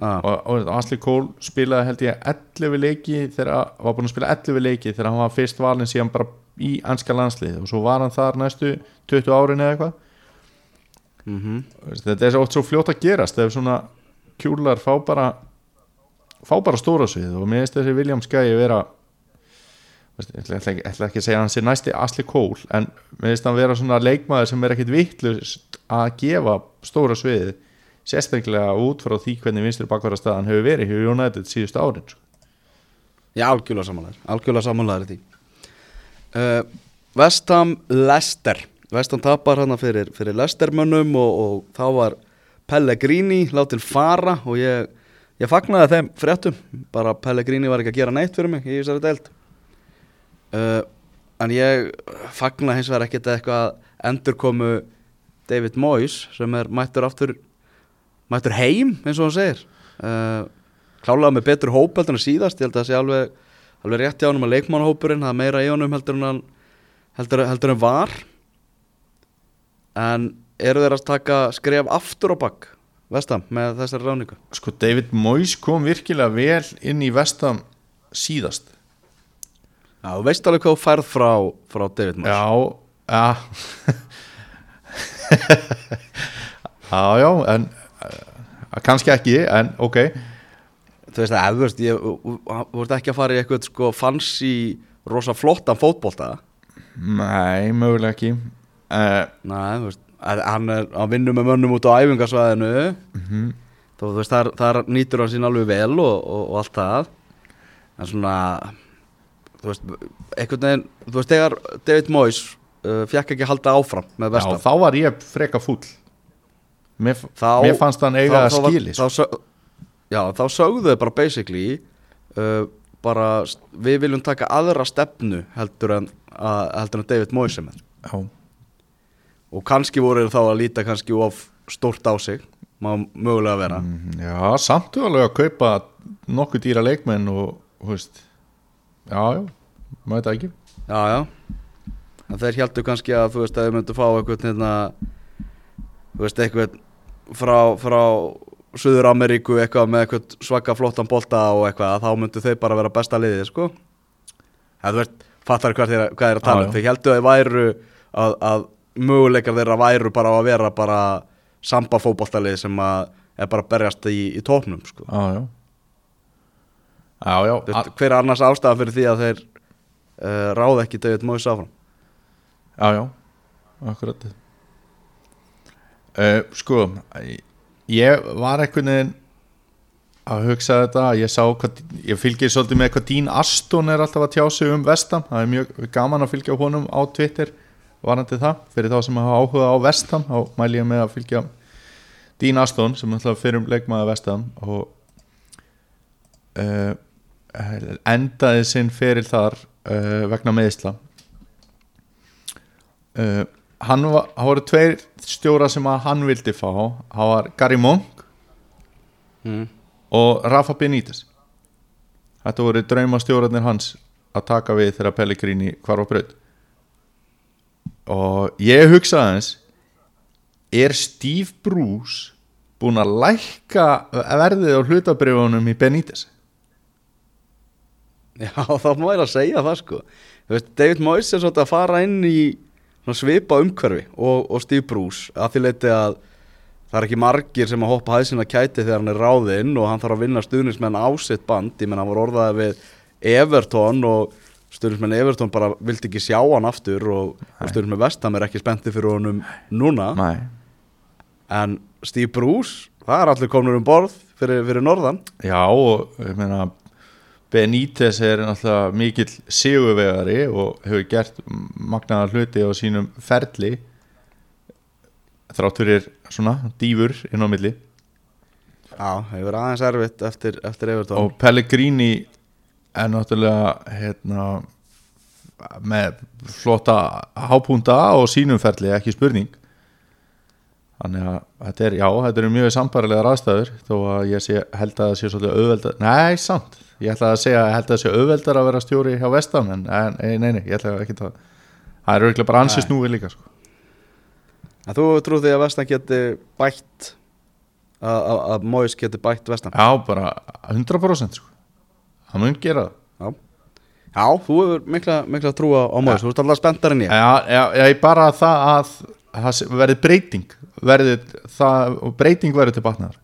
ah, og, og Asli Cole spilaði held ég 11 leiki þegar, var búin að spila 11 leiki þegar hann var fyrst valin síðan bara í anska landslið og svo var hann þar næstu 20 árin eða eitthvað. Mm þetta er oft svo fljótt að gerast ef svona kjúlar fá bara fá bara stóra svið og mér finnst þessi William Skye vera ég ætla, ekki- að segja að hann sé næsti Asli Cole en mér finnst hann vera svona leikmaður sem er ekkit vittlust að gefa stóra sviðið sérstaklega út frá því hvernig vinstri bakvara staðan hefur verið hjá United síðustu árin sko. Já, algjörlega samanlegar Algjörlega samanlegar í því. Uh, Vestham Lester Vestham tapar hana fyrir, fyrir Lestermönnum og, og þá var Pellegrini látin fara og ég, ég fagnaði þeim fréttum. Bara Pellegrini var ekki að gera neitt fyrir mig í þessari deild. Uh, en ég fagnaði hins vegar ekkert eitthvað endurkomu David Moyes sem er mættur aftur mættur heim eins og hann segir. Uh, klálega með betur hóp heldur en síðast ég held að það sé alveg, alveg rétt hjá hann að leikmannhópurinn það er meira í honum heldur en hann heldur, heldur en var. En eru þeir að taka skref aftur á bakk vestam með þessari ráningu sko David Moyes kom virkilega vel inn í vestam síðast. Já, þú veist alveg hvað þú færð frá, frá David Moyes. Já, já. Já, já, en kannski ekki, en ok. Þú veist að ef þú ert ekki að fara í eitthvað sko fancy rosa flottan fótbolta? Nei, mögulega ekki. Uh, Nei, þú veist, hann er að vinna með mönnum út á æfingarsvæðinu mm þá þú veist, þar, þar nýtur hann sín alveg vel og, og, og allt það. En svona þú veist, einhvern veginn þú veist, þegar David Moyes uh, fekk ekki að halda áfram með Já, vestam þá var ég freka fúll Mér, Þá- mér fannst hann eiga að skili sko. Já, þá sögðu þau bara basically uh, bara við viljum taka aðra stefnu heldur en, að, heldur en David Moyes og kannski voru þá að líta kannski of stórt á sig má mögulega vera. Mm, já samtu alveg að kaupa nokkuð dýra leikmenn og, hú veist Já, já, maður það ekki? Já, já. Þeir heldur kannski að þú veist að þeir myndu fá eitthvað hérna þú veist eitthvað frá, frá Suður Ameríku eitthvað með eitthvað svaka flottan bolta og eitthvað að þá myndu þeir bara vera besta liðið sko. Það veist, fattar hvað þeir, hvað þeir að tala já. þeir heldur að þeir væru að, að möguleikar þeirra væru bara að vera bara samba fótboltalið sem að er bara að berjast í, í tóknum sko. Já, já. Já, já, veist, hver er annars ástæða fyrir því að þeir uh, ráða ekki David Moyes áfram? Já, já, akkurat uh, Sko Ég var einhvern veginn að hugsa þetta Ég hvað, ég fylgir svolítið með hvað Dín Aston er alltaf að tjá sig um Vestam Það er mjög gaman að fylgja honum á Twitter Varandi það, fyrir þá sem hafa áhuga á Vestam Þá mæli ég með að fylgja Dín Aston sem alltaf fyrir um leikmaða Vestam Og uh, endaði sinn fyrir þar uh, vegna meðisla hann var, það voru tveir stjóra sem að hann vildi fá hann var Gary Monk mm. og Rafa Benítez. Þetta voru draumastjórarnir hans að taka við þegar Pellegrini hvar var braut. Og ég hugsaði hans er Steve Bruce búin að lækka verðið á hlutabrifunum í Benítez? Já, þá má ég að segja það sko. David Moyes er svolítið að fara inn í svona svipa umhverfi og, og Steve Bruce að því leiti að það er ekki margir sem að hoppa hæðsina kæti þegar hann er ráðinn og hann þarf að vinna stuðnismenn á sitt band. Ég menn hann var orðaði við Everton og stuðnismenn Everton bara vildi ekki sjá hann aftur og, og stuðnismenn Vestham er ekki spennti fyrir honum núna. Nei. en Steve Bruce, það er allir komnur um borð fyrir, fyrir norðan. Já og ég meina Benítez er náttúrulega mikill sigurvegari og hefur gert magnaða hluti á sínum ferli þrátt fyrir svona dýfur inn á milli. Já, hefur aðeins erfitt eftir, eftir Everton. Og Pellegrini er náttúrulega hérna með flotta hápunta og sínumferli ekki spurning. Þannig að þetta er, já, þetta eru mjög sambarilegar aðstæður þó að ég sé, held að það sé svolítið auðveldar, nei, samt ég ætla að segja að held að það sé auðveldar að vera stjóri hjá vestam, en en- nei, nei, nei, ég ætla ekki að það er auðvitað bara ansið Nei. snúið líka sko. En þú trúið því að Vestan geti bætt að, að, að Móis geti bætt Vestan já, bara 100% sko. það mun gera það. Já, þú hefur mikla, mikla trú á, á Móis Þú ert alltaf spenntar en ég. Já, já, já, bara það að það verði breyting. Verði það, breyting verði til batnaðar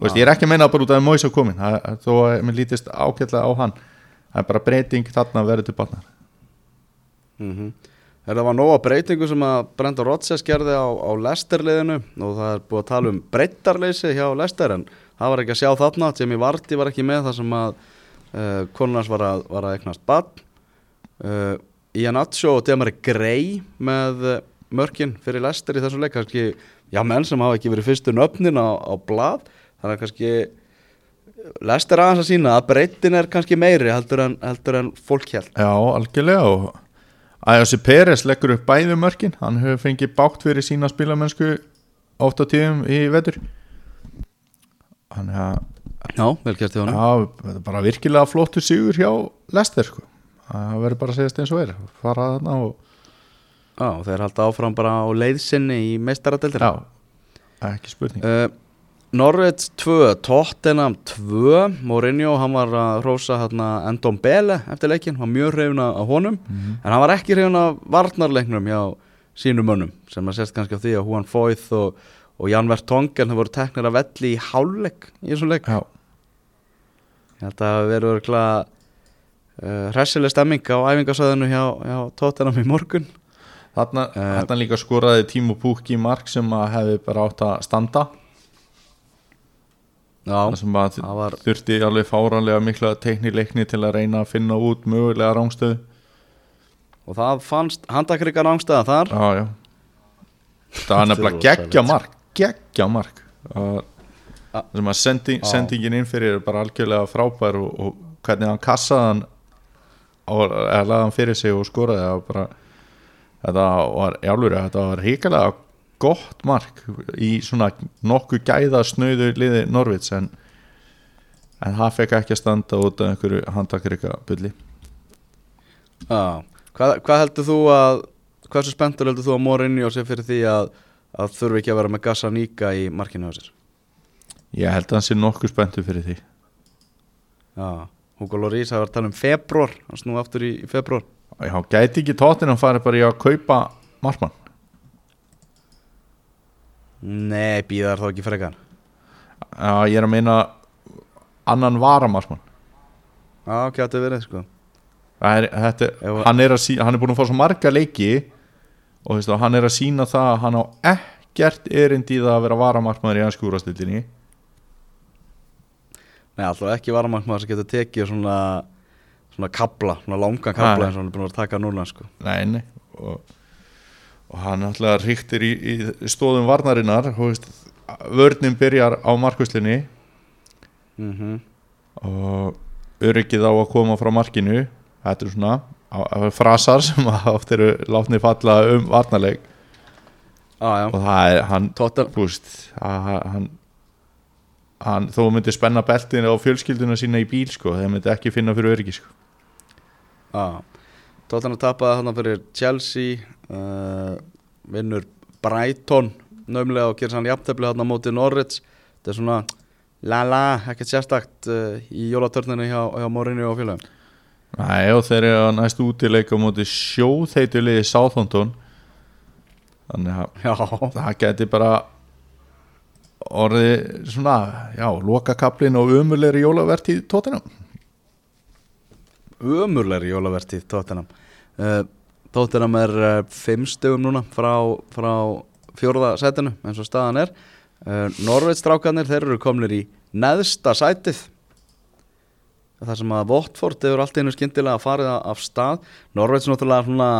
veist, ég er ekki að meina bara út af Móis á komin þó að mér lítist ágætlega á hann það er bara breyting þarna verði til batnaðar mm Það var nóga breytingu sem að Brenda Rodgers gerði á, á Lesterliðinu og það er búið að tala um breyttarleysi hjá Lester en það var ekki að sjá þarna. Jamie Vardy var ekki með það sem að uh, konunars var að, var að eignast badn uh, Ian Acho og Demari Gray með uh, mörkin fyrir Lester í þessu leik. Kannski, já menn sem hafa ekki verið fyrstu nöfnin á, á blad þannig að kannski Lester aðeins að sína að breytin er kannski meiri heldur en, heldur en fólk held Já, algjörlega og Æjósi Peres leggur upp bæði mörkin. Hann hefur fengið bátt fyrir sína spilamennsku oft á tíðum í vetur. Þannig að Já, vel gert í honum. Já, þetta er bara virkilega flottur sigur hjá Lester sko. það verður bara að segjast eins og er. Fara þarna og Já, þeir halda áfram bara á leiðsynni í meistaradeildir já, ekki spurning. Uh, Norvits 2, Tottenham 2 Mourinho, hann var að rósa hérna Endon Bele eftir leikin var mjög hrifna af honum. Mhm. en hann var ekki hrifna af varnarleiknum hjá sínum mönnum sem að sést kannski á því að Juan Foyth og, og Jan Vertongen það voru teknir að velli í hálfleik í þessum leik. Já, ég held að það verður örgulega uh, hressileg stemming á æfingasöðinu hjá, hjá Tottenham í morgun. Þarna, Eh. þarna líka skoraði Tímo Pukki mark sem að hefði bara átt að standa það sem að var þurfti alveg fáranlega mikla teikni leikni til að reyna að finna út mögulega rángstöðu og það fannst handakrigar ángstæða þar. Já, já. Það var nefnilega er geggja mark Geggja mark. Það sem að sending, Já. sendingin inn fyrir er bara algjörlega frábær og, og hvernig hann kassaði hann og eða laði hann fyrir sig og skoraði það var bara þetta var var ríkilega gott mark í svona nokkuð gæða snöðu liði Norvits en, en það fekk ekki að standa út af einhverju handakrika bulli. Já, hvað, hvað heldur þú að hversu spenntur heldur þú að Mourinho sé fyrir því að, að þurfi ekki að vera með Gassa Níka í markinu á sér? Ég held að hann sé nokkuð spenntu fyrir því. Já, Hugo Lloris það var að tala um februar hann snú aftur í, í februar Já, gæti ekki tóttin að fara bara í að kaupa markmann Nei, býðar þá ekki frekar? Já, ég er að meina annan varamarkmann Já, gæti verið sko. Það er, þetta, Ef- hann, er að sí, hann er búin að fá svo marga leiki og þú veist, og hann er að sína það að hann á ekkert erindi í það að vera varamarkmaður í anskúrastildinni Nei, alltaf ekki varamarkmaður sem getur tekið svona svona kabla, svona langan kabla Nei. eins og hann er búin að taka núna sko. Nei, nei og, og hann alltaf ríktir í, í stóðum varnarinnar veist, vörnin byrjar á markvöslinni mm og öryggið á að koma frá markinu þetta er svona á, á, frasar sem oft eru látnið falla um varnarleik. Já, og það er hann veist að hann, hann þó myndi spenna beltinu á fjölskylduna sína í bíl sko, þeir myndi ekki finna fyrir öryggi sko. Já, Tottenham tapaði þarna fyrir Chelsea uh, vinnur Brighton naumlega og gerir hann jafntefli þarna á móti Norwich. Þetta er svona la la, ekkert sérstakt uh, í jólatörninu hjá, hjá Mourinho og félagum Nei, og þeir eru að næstu útileika móti sjóþeituliði Southampton. Þannig að það geti bara orðið svona, já, lokakablin og umulegri jólavertíð tóttinam ömurlegri jólavertíð Tottenham. Uh, Tottenham er uh, fimm stöðum núna frá, frá fjórða sætinu eins og staðan er. Uh, Norveit strákanir, þeir eru komnir í neðsta sætið. Það sem að Votford hefur allt einu skyndilega farið af stað. Norveits náttúrulega svona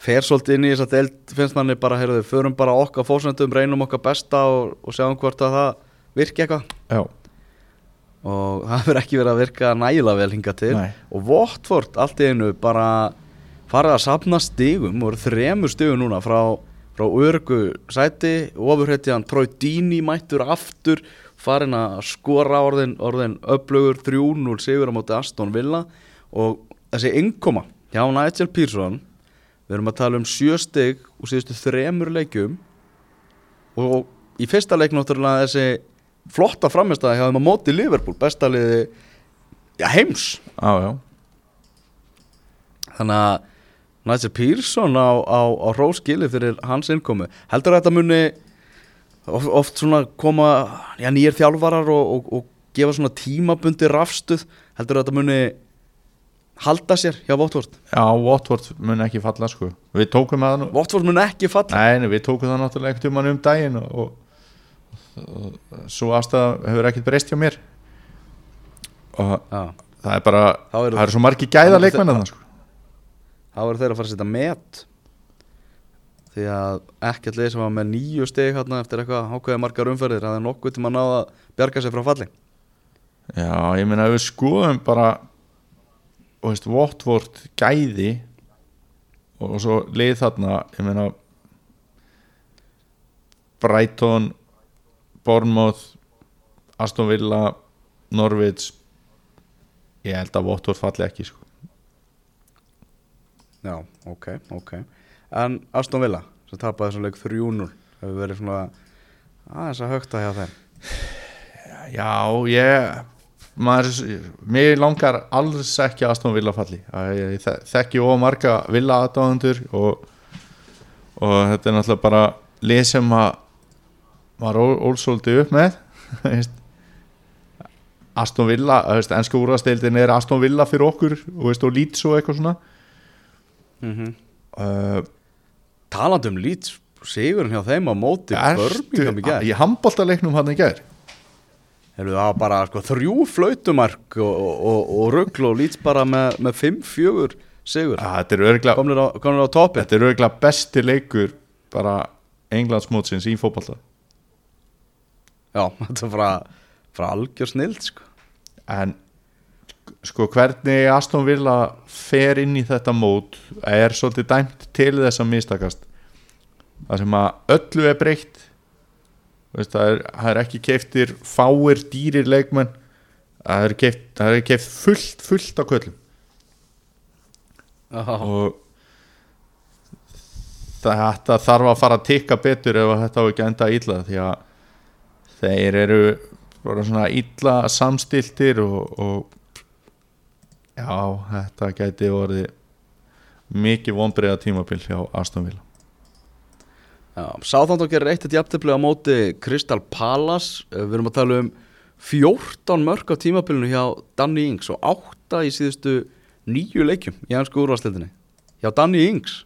fer svolítið inn í þess að deild finnst manni bara, heyrðu, förum bara okkar fórsendum reynum okkar besta og, og sjáum hvort að það virki eitthvað. Já, og það hefur ekki verið að virka nægilega vel hinga til. Nei. og Watford allt í einu bara farið að sapna stigum. Og eru þremur stigum núna frá, frá örgu sæti. Ofurhetjan Troy Deeney mættur aftur. Farin að skora orðin, orðin upplugur 3-0 sigur á móti Aston Villa. Og þessi innkoma hjá Nigel Pearson við erum að tala um sjö stig og síðustu þremur leikjum. Og í fyrsta leik náttúrulega þessi flotta framistæði hjá þeim að móti Liverpool bestaliði ja, heims. Já, já. Þannig að Nigel Pearson á, á, á róskili fyrir hans innkomu. Heldur að þetta muni oft, oft koma já, nýjir þjálfarar og, og, og gefa svona tímabundi rafstuð? Heldur að þetta muni halda sér hjá Votvort Já, Watford mun ekki falla sko. Við tókum nú Votvort mun ekki falla? Nei, við tókum það náttúrulega tímann um daginn og, og, og svo aðstæða hefur ekkert breyst hjá mér. Og já, það er bara Þá eru- það eru svo margi gæða leikmenn að það sko. Þá eru þeir að fara að setja met. Því að ekkert lið sem var með nýju stig hérna eftir eitthvað ákveðið margar umferðir að það er nokkuð til að ná að bjarga sér frá falli. Já, ég meina ef við skoðum bara og veist, Watford gæði og svo lið þarna ég meina Brighton Bournemouth Aston Villa Norwich. Ég held að Watford falli ekki sko. Já, ok, ok. En Aston Villa, sem tapaði þessum leik 3-0 hefur verið svona aðeins að högta hjá þeim. Já, ég maður, mér langar alls ekki Aston Villa falli. Ég þe- þekki of marga Villa aðdáðundur og, og þetta er náttúrulega bara lið sem að var ólsóldi upp með. Aston Villa ennska úrvasteildin er Aston Villa fyrir okkur og, og Leeds og eitthvað svona. Mm -hmm. uh, Talandi um Leeds Sigurinn hjá þeim á móti í handbóltaleiknum hann í gær? Heyrðu, Það bara sko, þrjú flautumark og, og, og, og og Leeds bara með, með 5-4 sigur. Þetta er örgla komnir á, á toppin Þetta er auðvitað besti leikur bara Englandsmótsins í fótballta Já, þetta er frá, frá algjör snild sko. en sko hvernig Aston Villa fer inn í þetta mót er svolítið dæmt til þess að mistakast. Það sem að öllu er breytt Veist, það, er, það er ekki keiftir fáir dýrir leikmenn það er keift, það er keift fullt fullt á köllum. Já, og þetta þarf að fara að tikka betur ef þetta á ekki enda illa því að þeir eru bara svona illa samstiltir og, og já, þetta gæti orðið mikið vonbreiða tímabil hjá Aston Villa. Já, Sáþándon gerir eitt eitt jafntefli á móti Crystal Palace. Eh, Við erum að tala um 14 mörg á tímabilinu hjá Danny Ings og 8 í síðustu nýju leikjum í hansku úrvastildinni hjá Danny Ings.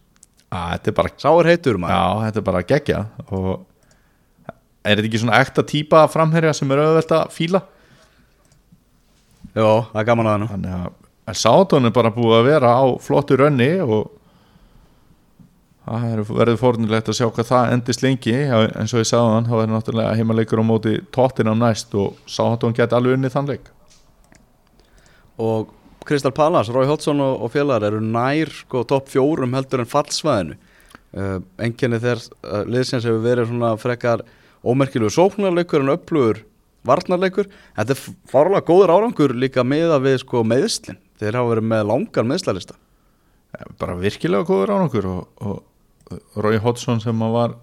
Sá er heitur maður. Já, þetta er bara gegja og er þetta ekki svona ekta típa framherja sem er auðvelt að fíla? Já, það er gaman að hann þannig að en Sáton er bara búið að vera á flottu rönni og það er- verður fórnilegt að sjá hvað það endist lengi. Eins og ég sagði hann, þá er náttúrulega heimaleikur á móti Tottenham næst og Sáton geti alveg unnið þann leik. Og Crystal Palace, Roy Hodgson og, og félagar eru nær sko, topp fjórum heldur en fallsvæðinu. Uh, Enginni þegar uh, liðsins hefur verið svona frekar ómerkilegu sóknarleikur en upplugur varnarleikur. Þetta er fárlega góður árangur líka meða við sko, meðslin Þeir hafa verið með langan meðslalista bara virkilega góður árangur og, og Roy Hodgson sem að var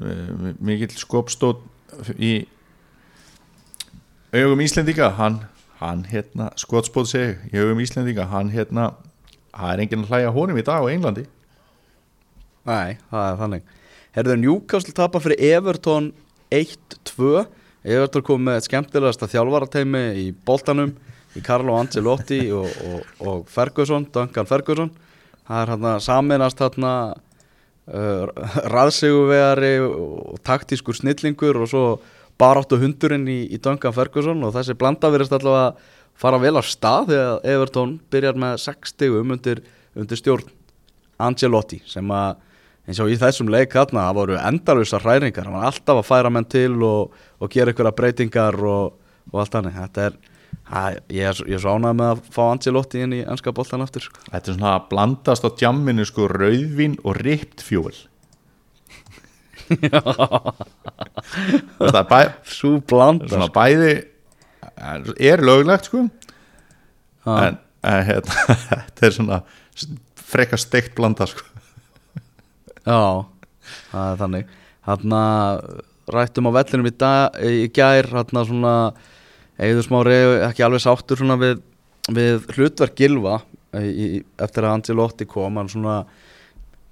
uh, mikill skopstótt í augum Íslendinga hann, hann hérna skotspóð seg í augum Íslendinga hann hérna, það er enginn að hlæja honum í dag á Englandi. Nei, það er þannig Herðu Newcastle tapa fyrir Everton 1-2 Everton kom með skemmtilegasta þjálfarateimi í boltanum í Carlo Ancelotti og, og, og Ferguson, Duncan Ferguson. Það er hann að saminast hann uh, raðseguvegari og taktískur snillingur og svo baráttu hundurinn í, í Duncan Ferguson og þessi blanda verist allavega að fara vel af stað þegar Everton byrjar með 6 stigum undir, undir stjórn Angelotti sem að eins og í þessum leik þarna það voru endalusar hræringar. Hann var alltaf að færa menn til og, og gera einhverja breytingar og, og allt þannig. Þetta er, að, ég, er er svo ánægð með að fá Angelotti inn í ennska boltan aftur sko. Þetta er svona að blandast á djamminu sko rauðvín og ript fjúl Þetta er svo blanda svona bæði er löglegt sko Já. en, en hérna, þetta er svona frekar steikt blanda sko Já, það er þannig. Þarna rættum á vellinum í, dag, í gær Þarna svona Eður smári ekki alveg sáttur svona við, við hlutverk Gilva í, eftir að Angelotti kom hann svona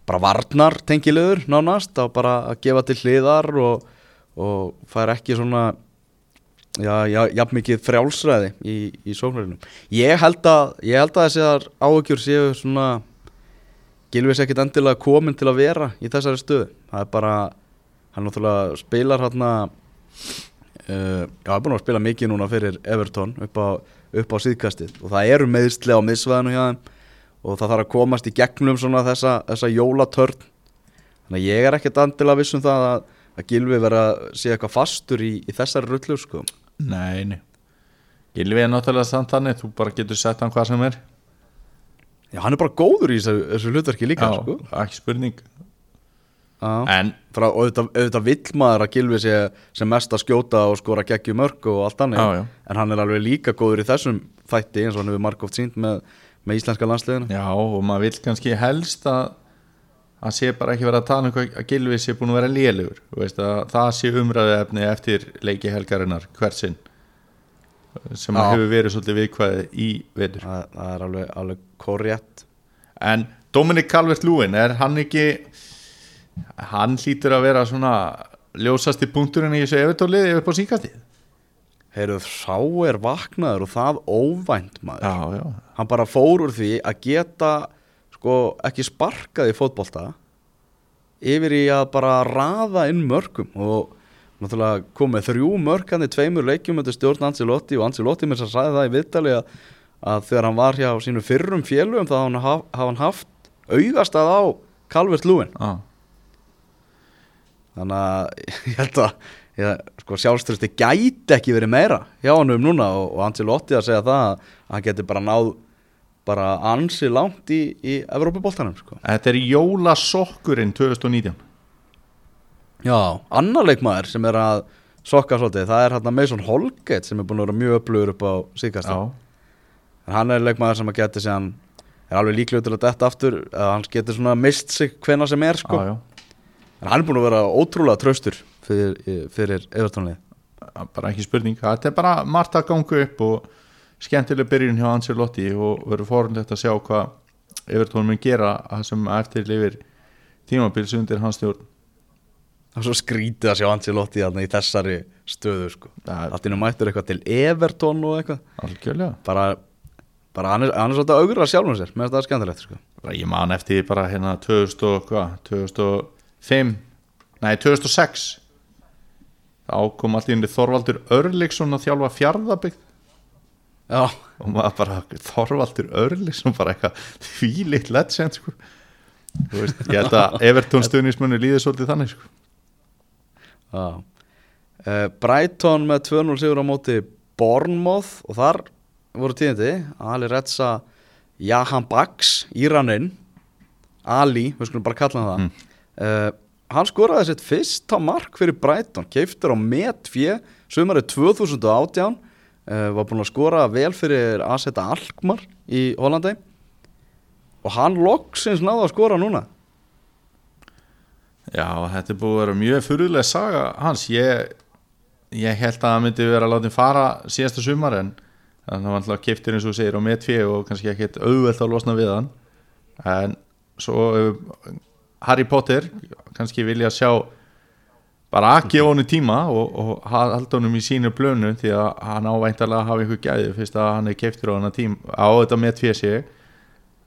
bara varnar tengilegur nánast á bara að gefa til hliðar og, og fær ekki svona já, já, jafn mikið frjálsræði í, í sóknarinn ég held að ég held að þessar áhugjur séu svona Gilvis ekkit endilega komin til að vera í þessari stöðu. Það er bara, hann náttúrulega spilar hérna uh, já, hann er búin að spila mikið núna fyrir Everton upp á, upp á síðkastið. Og það eru meðsli á miðsvæðinu hjá þeim og það þarf að komast í gegnum svona þessa, þessa jólatörn. Þannig að ég er ekkit endilega viss um það að, að Gilvi vera að sé eitthvað fastur í, í þessari rullu sko. Nei, nei. Gilvi er náttúrulega samt þannig þú bara getur sett hann hvað sem er já, hann er bara góður í þessu, þessu hlutverki líka Já, sko. ekki spurning. Já. En Frá, og auðvitað, auðvitað vill maður að Gilvi sé sem mest að skjóta og skora geggjum mörg og allt annað, Já, já. en hann er alveg líka góður í þessum þætti eins og hann hefur margóft sínt með, með íslenska landsliðinu. Já, og maður vil kannski helst að að sé bara ekki vera að tala um hvað að Gilvi sé búin að vera lélugur Þú veist, að það sé umræðu efni eftir leiki helgarinnar hversinn sem Já. hefur verið svolítið viðkvæði í vetur. Það, það er alveg, alveg korrétt En Dominic Calvert-Lewin, er hann ekki hann hlýtur að vera svona ljósasti punkturinn í þessu evertóliði upp á síkastið Heyrðu, sá er vaknaður og það óvænt maður. Já, já, hann bara fór úr því að geta sko ekki sparkað í fótbolta yfir í að bara raða inn mörgum og náttúrulega komið þrjú mörg hann í tveimur leikjum undir stjórn Ancelotti og Ancelotti mér sem sagði það í viðtali að, að þegar hann var hjá sínu fyrrum félugum þá hafa hann haft augastað á Calvert Lúin já. þannig að ég held að ég, sko, sjálfströsti gæti ekki verið meira hjá hann um núna og, og Ancelotti að segja það að hann geti bara náð bara ansi langt í, í Evrópuboltanum sko. Þetta er jólasokkurinn 2019 Já, annar leikmaður sem er að sokka svolítið, það er hann Mason Holgate sem er búin að vera mjög upplöður upp á en hann er leikmaður sem að geti sig hann er alveg líklegur til að detta aftur að hann geti svona mist sig hvena sem er sko. já, já. en hann er búin að vera ótrúlega traustur fyrir, fyrir Evertonlið. Bara ekki spurning. Þetta er bara margt að ganga upp og skemmtileg byrjun hjá Ancelotti og verður fórhundlegt að sjá hvað Evertón mun gera sem eftir lifir tímabils undir hans stjórn Það er svo skrítið að sjá Ancelotti í þessari stöðu sko. Er- Allt innum mættur eitthvað til Everton og eitthvað algjörlega Bara, bara hann, er, er svolítið að augra sjálfum sér finnst það skemmtilegt sko. ég man eftir því bara hérna 2000 og hvað 2005 nei 2006 þá kom allt í unni Þorvaldur Örliksson að þjálfa fjárðabygg Já, og maður bara Þorvaldur Örliksson bara eitthvað þvílitt legend sko. Ég held að Evertón stuðnismunni líður svolítið þannig sko. Uh, Brighton með 2-0 sigur á móti Bournemouth Og þar voru tíðindi. Ali Retsa Jahan Bax Íraninn Ali, við skulum bara kalla hann það. Mm. Hann skoraði sitt fyrsta mark fyrir Brighton Keiftur á met fjö Sumarið 2018 uh, Var búinn að skora vel fyrir Aseta Alkmar í Hollandi. Og hann loksins náði að skora núna Já, þetta er búið að vera mjög fyrirlega saga hans. Ég, ég held að það myndi vera að láta hann fara síðasta sumar en þannig að hann alltaf keftir eins og segir á metfi og kannski ekkert auðvelt að losna við hann. En svo uh, Harry Potter kannski vilja sjá bara að gefa honum tíma og, og halda honum í sínu blönu því að hann ávæntalega hafa einhver gæði fyrst að hann er keftir á, hana tím, á þetta metfi sé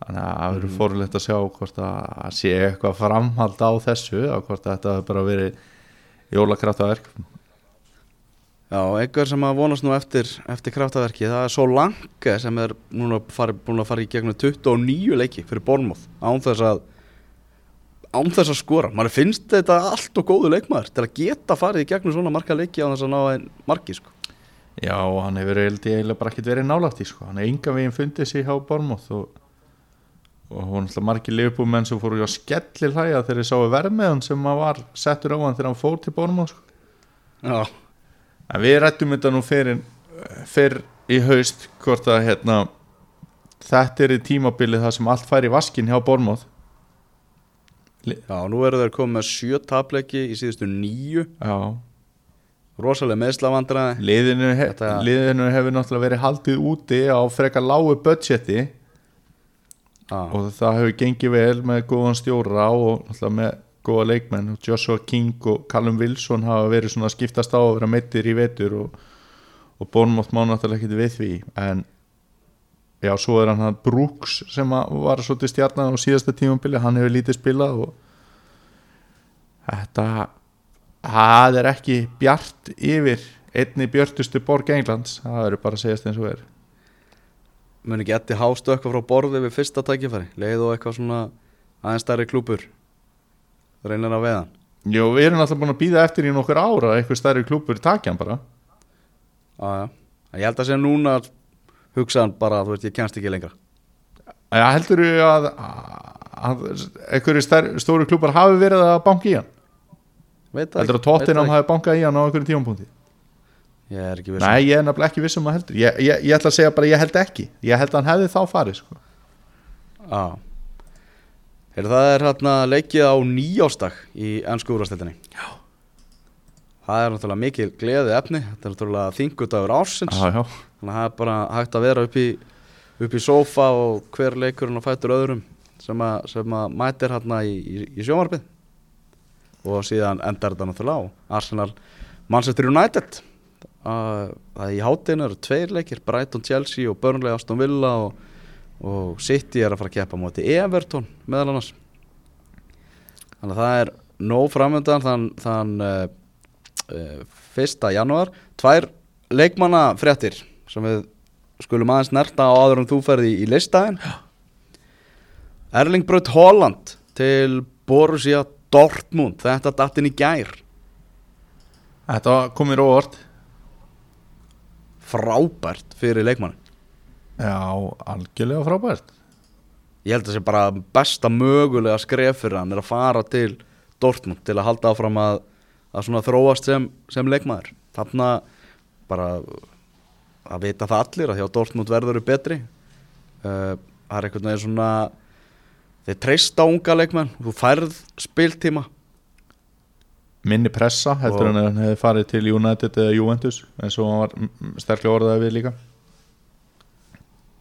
þannig að það verður fórulegt að sjá hvort að sé eitthvað framhald á þessu og hvort að þetta hafi bara verið jólakraftaverk Já, einhver sem að vonast nú eftir, eftir kraftaverki, það er svo lange sem er núna fari, búin að fara í gegnum 29 leiki fyrir Bournemouth án þess að án þess að skora, mann finnst þetta allt og góðu leikmaður til að geta farið í gegnum svona marga leiki á þess að ná einn marki sko. Já, hann hefur eiginlega bara ekkert verið nálægt í sko. hann er enga veginn fundið sér hjá Bormóð og, og hún ætla margir liðbúmenn sem fóru að skelli hlæja þegar þeir sáu verðmeðan sem hann var settur á hann þegar hann fór til Bormóð sko. Já, en við rættum þetta nú fyrir, fyrir í haust hvort að hérna, þetta er í tímabilið það sem allt fær í vaskin hjá Bormóð já nú eru þeir komið með sjö tapleiki í síðustu nýju Já, rosalega meðslavandræði liðinu, he Þetta- liðinu hefur náttúrulega verið haldið úti á frekar lágu budgeti Já, og það hefur gengið vel með góðan stjóra og náttúrulega með góða leikmenn. Joshua King og Callum Wilson hafa verið svona skiptast á að vera meittir í vetur og, og Bournemouth má náttúrulega ekki við því. En já, svo er hann hann Brooks sem var svolítið stjarnan á síðasta tímambili, hann hefur lítið spilað og þetta það er ekki bjart yfir einni björtustu borg Englands. Það eru bara að segjast eins og er mun ekki Eddi hástu eitthvað frá borði við fyrsta tækifæri? Leið og eitthvað svona aðeins stærri klúpur reynir að veðan Jó, við erum alltaf búin að býða eftir í nokkur ára að eitthvað stærri klúpur takja hann bara. En ég held að sé núna hugsaðan bara, þú veist, ég kemst ekki lengra. Já, heldur þú að, að stær, stóru klúpar hafi verið að banka í hann? Veit það Heldur ekki, að Tottenham veit það hafi bankað í hann á einhverju tímapunkti? Ég er ekki viss Nei, ég er nefnilega ekki vissum að heldur. Ég, ég, ég ætla að segja bara ég held ekki. Ég held að hann hefði þá farið sko. Já. Heyrðu, Það er hérna leikið á nýjástak í ennsku úrvastildinni Já. Það er náttúrulega mikil gleði efni. Þetta er náttúrulega þingudagur ársins. Já, já, Þannig að það er bara hægt að vera upp í, upp í sófa og hver leikurinn og fætur öðrum sem að, sem að mætir hérna í, í, í sjónvarpið. Og síðan endar þetta náttúrulega á Arsenal Manchester United er í hátinu eru tveir leikir Brighton, Chelsea og Burnley, Aston Villa og, og City er að fara að keppa móti Everton meðal annars. Þannig að það er nóg framöndan þann, þann uh, uh, 1. janúar. Tvær leikmanna fréttir sem við skulum aðeins nerta á áður en þú ferði í, í listaðin Erling Braut Holland til Borussia Dortmund. Þetta datt inn í gær. Þetta komir óvart frábært fyrir leikmann Já, algjörlega frábært. Ég held að það sé bara besta mögulega skref fyrir hann er að fara til Dortmund til að halda áfram að, að svona þróast sem, sem leikmaður. Þarna bara að vita það allir að því að Dortmund verður betri. Uh, það er einhvern veginn svona þeir treysta unga leikmenn þú færð spiltíma Minni pressa heldur Og- en hann hefði farið til United eða Juventus eins og hann var sterklega orðaði við líka.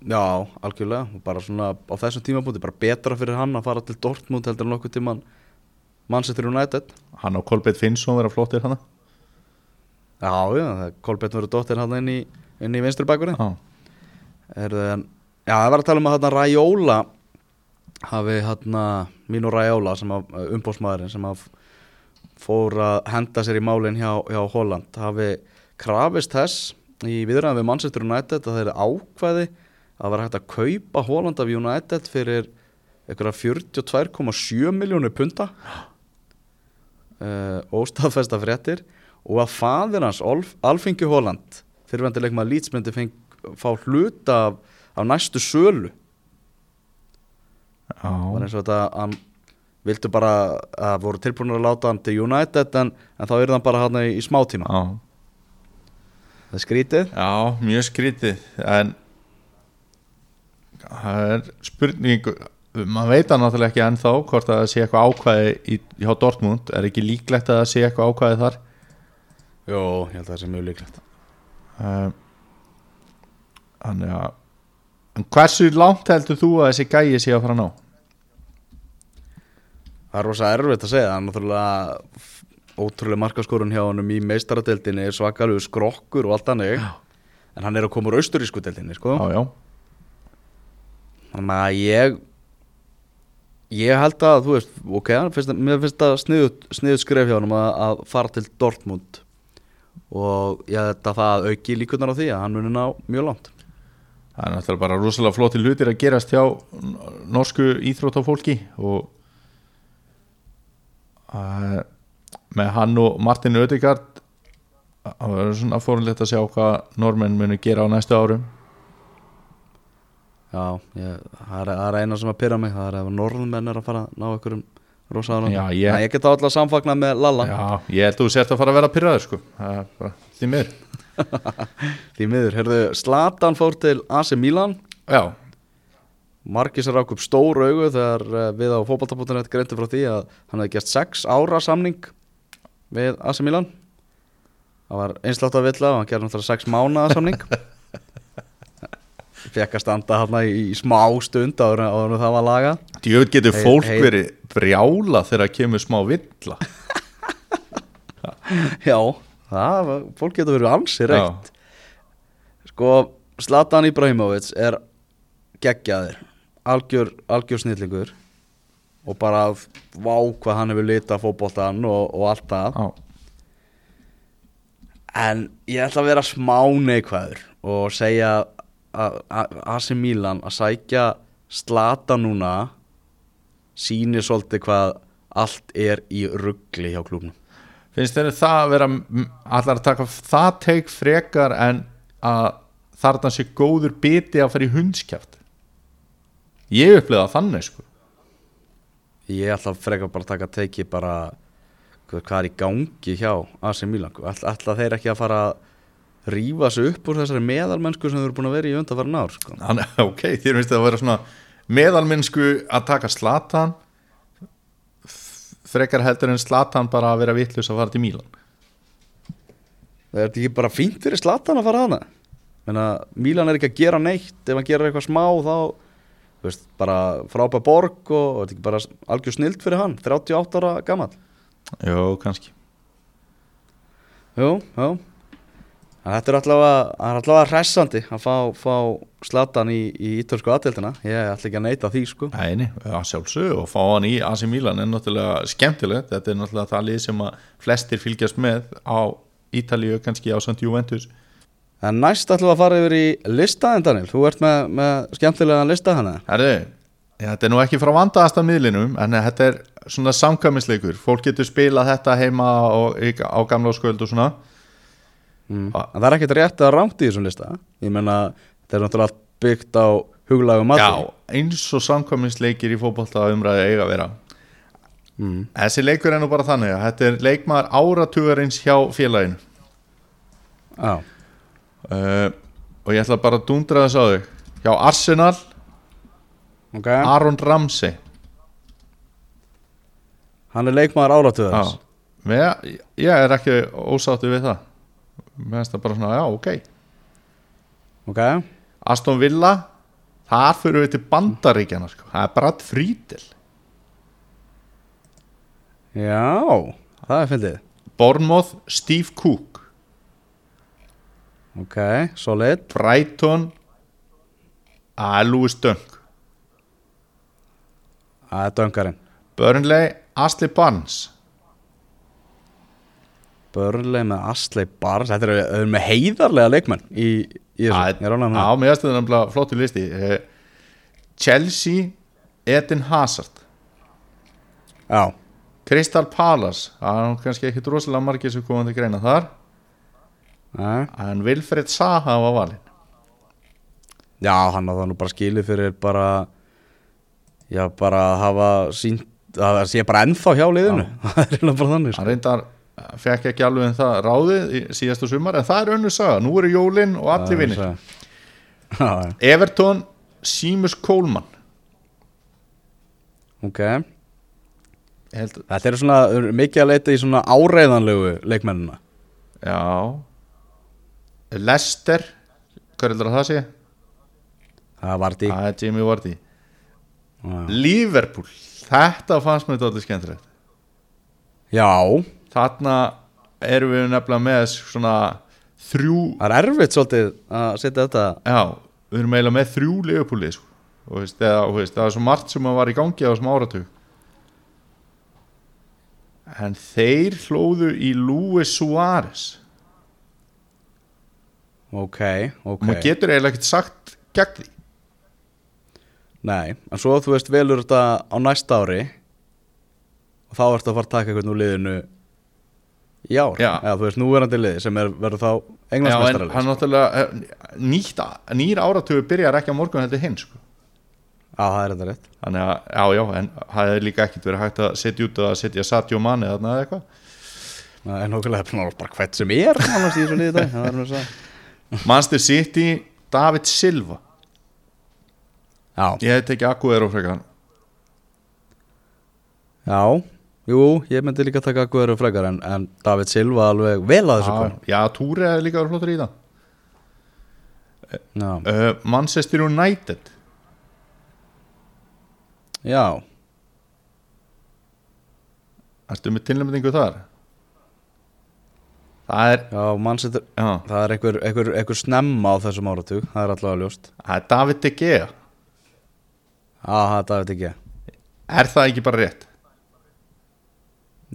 Já, algjörlega. Og bara svona á þessum tímapunkti bara betra fyrir hann að fara til Dortmund heldur en nokkuð tíman Manchester United. Hann og Kolbeitt Finnsson vera flottir hana Já, já, Kolbett verður dóttir hann inn í, inn í vinstri bakurinn Já, það var að tala um að hann Raiola hafi hann Mino Raiola sem að umbósmaðurinn sem að fór að henda sér í málinn hjá, hjá Holland. Hafi krafist þess í viðræðan við Manchester United að þeir ákvæði að vera hægt að kaupa Holland af United fyrir einhverja 42,7 miljónu punta. Uh, óstafesta fréttir. Og að fadir hans Alfingi Holland fyrirvendileg maður lýtsmyndi fá hluta af, af næstu sölu. Var já, eins og þetta hann vildu bara að voru tilbúinir að láta hann til United en, en þá er hann bara hann í, í smá tíma. Já. það er skrítið. Já, mjög skrítið en það er spurning maður veit það náttúrulega ekki ennþá hvort að það sé eitthvað ákvæði í, hjá Dortmund. Er ekki líklegt að það sé eitthvað ákvæði þar? Jó, ég held að það sé mjög líklegt. Um, Þannig að en hversu langt heldur þú að þessi gæi sé að fara að ná? Það er rosa erfitt að segja það er náttúrulega ótrúlega markaskorun hjá honum í meistaradeildinni svakalegu skrokkur og allt hannig en hann er að koma úr austurísku deildinni sko. Já, já, þannig að ég ég held að þú veist ok, finnst, mér finnst það sniðut, skref hjá honum að, að fara til Dortmund. Og ég held að það auki líkunar á því að hann muni ná mjög langt. Það er náttúrulega bara rosalega flotti hlutir að gerast hjá norsku íþróttafólki og uh, með hann og Martin Ödegard það verður svona fórulegt að sjá hvað normenn munu gera á næstu árum. Já, ég, það, er, eina sem að pyrra mig Það er ef norðmenn er að fara að ná einhverjum rosa árangri. Já, ég- ég get alltaf samfagnað með Lalla. Já, ég held að þú sért að fara að vera sko. Það er bara því miður. Því miður, heyrðu, Slatan fór til AC Milan. Já, Markis rák upp stór augu þegar eh, við á fótbolta.net greintu frá því að hann hefði gert 6 ára samning við AC Milan. Það var einslátt að villa og hann gerði náttúrulega 6 mánaða samning. Fekk að standa hann í, smá stund áður en- það var laga djöfut getur Hey- fólk hey- verið brjála þegar kemur smá villa. Já, það, fólk getur verið ansi Já. reitt sko, Zlatan Ibrahimovic er geggjaður algjör, algjör snillingur og bara vá hvað hann hefur litað fótboltan og, og allt það. Já, en ég ætla að vera smá neikvæður og segja að að- AC Milan að sækja Zlatan núna sýnir svolítið hvað allt er í ruggli hjá klúbnum Finnst þér það að vera allar að taka það teik frekar en að þarna sé góður biti að fara í hundskjaft Ég upplega þannig sko. Ég ætla að freka bara að taka teiki bara hvað, hvað er í gangi hjá AC Milan ætla, ætla þeir ekki að fara að rífa sig upp úr þessari meðalmennsku sem þeir eru búin að vera í undanfæra ár sko. Ok, þér finnst það að vera svona meðalmennsku að taka slatan frekar heldur en slatan bara að vera vittlust að fara til Mílan Það er ekki bara fínt fyrir Zlatan að fara hana Menna, Milan er ekki að gera neitt ef hann gerir eitthvað smá þá veist, bara frábæð borg og, þetta er ekki bara algjör snild fyrir hann 38 ára gammal Jó, kannski. Jú En Þetta er allavega, er allavega hressandi að fá, fá Zlatan í, í ítölsku aðdeldina ég ætla ekki að neita því sko. Já, sjálfsög og fá hann í AC Milan er náttúrulega skemmtilegt. Þetta er náttúrulega það lið sem að flestir fylgjast með á Ítalíu kannski á St. Juventus En næst ætlum við að fara yfir í listaðin Daniel Þú ert með, með skemmtilega lista hana Herðu, já, þetta er nú ekki frá vandaðasta miðlinum en þetta er svona samkvæmisleikur. Fólk getur spilað þetta heima og, á gamla skjöld og svona. Mm. Það er ekkert rétt að ránt í þessum lista. Ég meina, þetta er náttúrulega allt byggt á huglægum Já, mati eins og samkvæmisleikir í fótbolta umræði eiga að vera. Mm. Þessi leikur er nú bara þannig að þetta er leikmaður áratugarins hjá félaginu. Já, uh, og ég ætla bara að dundra þess á þig. Hjá Arsenal, ok. Aron Ramsey. Hann er leikmaður áratöðars Já, Mér, ég er ekki ósáttu við það. Mér finnst það bara svona, já, ok. Ok, Aston Villa þar fyrir við til bandaríkjana sko. það er Brad Friedel já, það er fyndið. Bournemouth, Steve Cook Ok, solid Brighton. Að Louis Dunk. Það er döngarinn Burnley, Ashley Barnes. Börnleg með Astley Barnes. Þetta eru er með heiðarlega leikmenn í, í þessu, það. mér finnst þetta nefnilega flottu listi. Eh, Chelsea, Eden Hazard. Já, Crystal Palace. Það er kannski ekki rosalega margir sem komandi greina þar Nei. en Wilfred Zaha var valinn. Já hann það nú bara skilið fyrir bara Já, bara að hafa sínt að það sé bara ennþá hjá liðinu. Það er eiginlega bara þannig sko. hann reyndar eh, fekk ekki alveg en það ráðið í síðastu sumar en það er önnu saga, nú eru jólin og allir vinnir Everton, Seamus Coleman. Ok. Held, Þetta eru svona mikið að leita í svona áreiðanlegu leikmennina. Já Leicester hvað að það sé? Það var því það er Jimmy Vardy. Liverpool, þetta fannst mér þetta skemmtilegt. Já, þarna erum við nefnilega með svona þrjú það er erfitt svolítið að setja þetta já, við erum eiginlega með þrjú Liverpooli sko. og veist, eða, veist, það er svo margt sem var í gangi á þessum áratug. En þeir hlóðu í Luis Suárez Ok, ok. Og maður getur eiginlega ekkert sagt gegn því. Nei, en svo þú veist velur þetta á næsta ári og þá ertu að fara að taka eitthvað úr liðinu í ár. Já. Eða, þú veist, núverandi liði sem er, verður þá Já, en englandsmestaralið hann náttúrulega eh, nýtt, nýr áratugur byrjar ekki á morgun heldur hinn sko. Já, það er þetta rétt. Þannig að, já, já, en það er líka ekkert verið hægt að setja út að setja Mane þarna eða eitthvað. Það er nokkulega bara hvert sem er Það er svo Manchester City, David Silva. Já, ég hef tekið Aguero frekar. Já, jú, ég myndi líka taka Guðru frekar en, en David Silva alveg vel að þessu já, kom já, Túri er líka flottur í það. Já, uh, Manchester United. Já, Ertu með tilnefningu þar? Það er, já, mannsettur já, Það er einhver, einhver, einhver snemma á þessum áratug Það er allavega ljóst. Það er David De Gea. Já, það er David ekki Er það ekki bara rétt?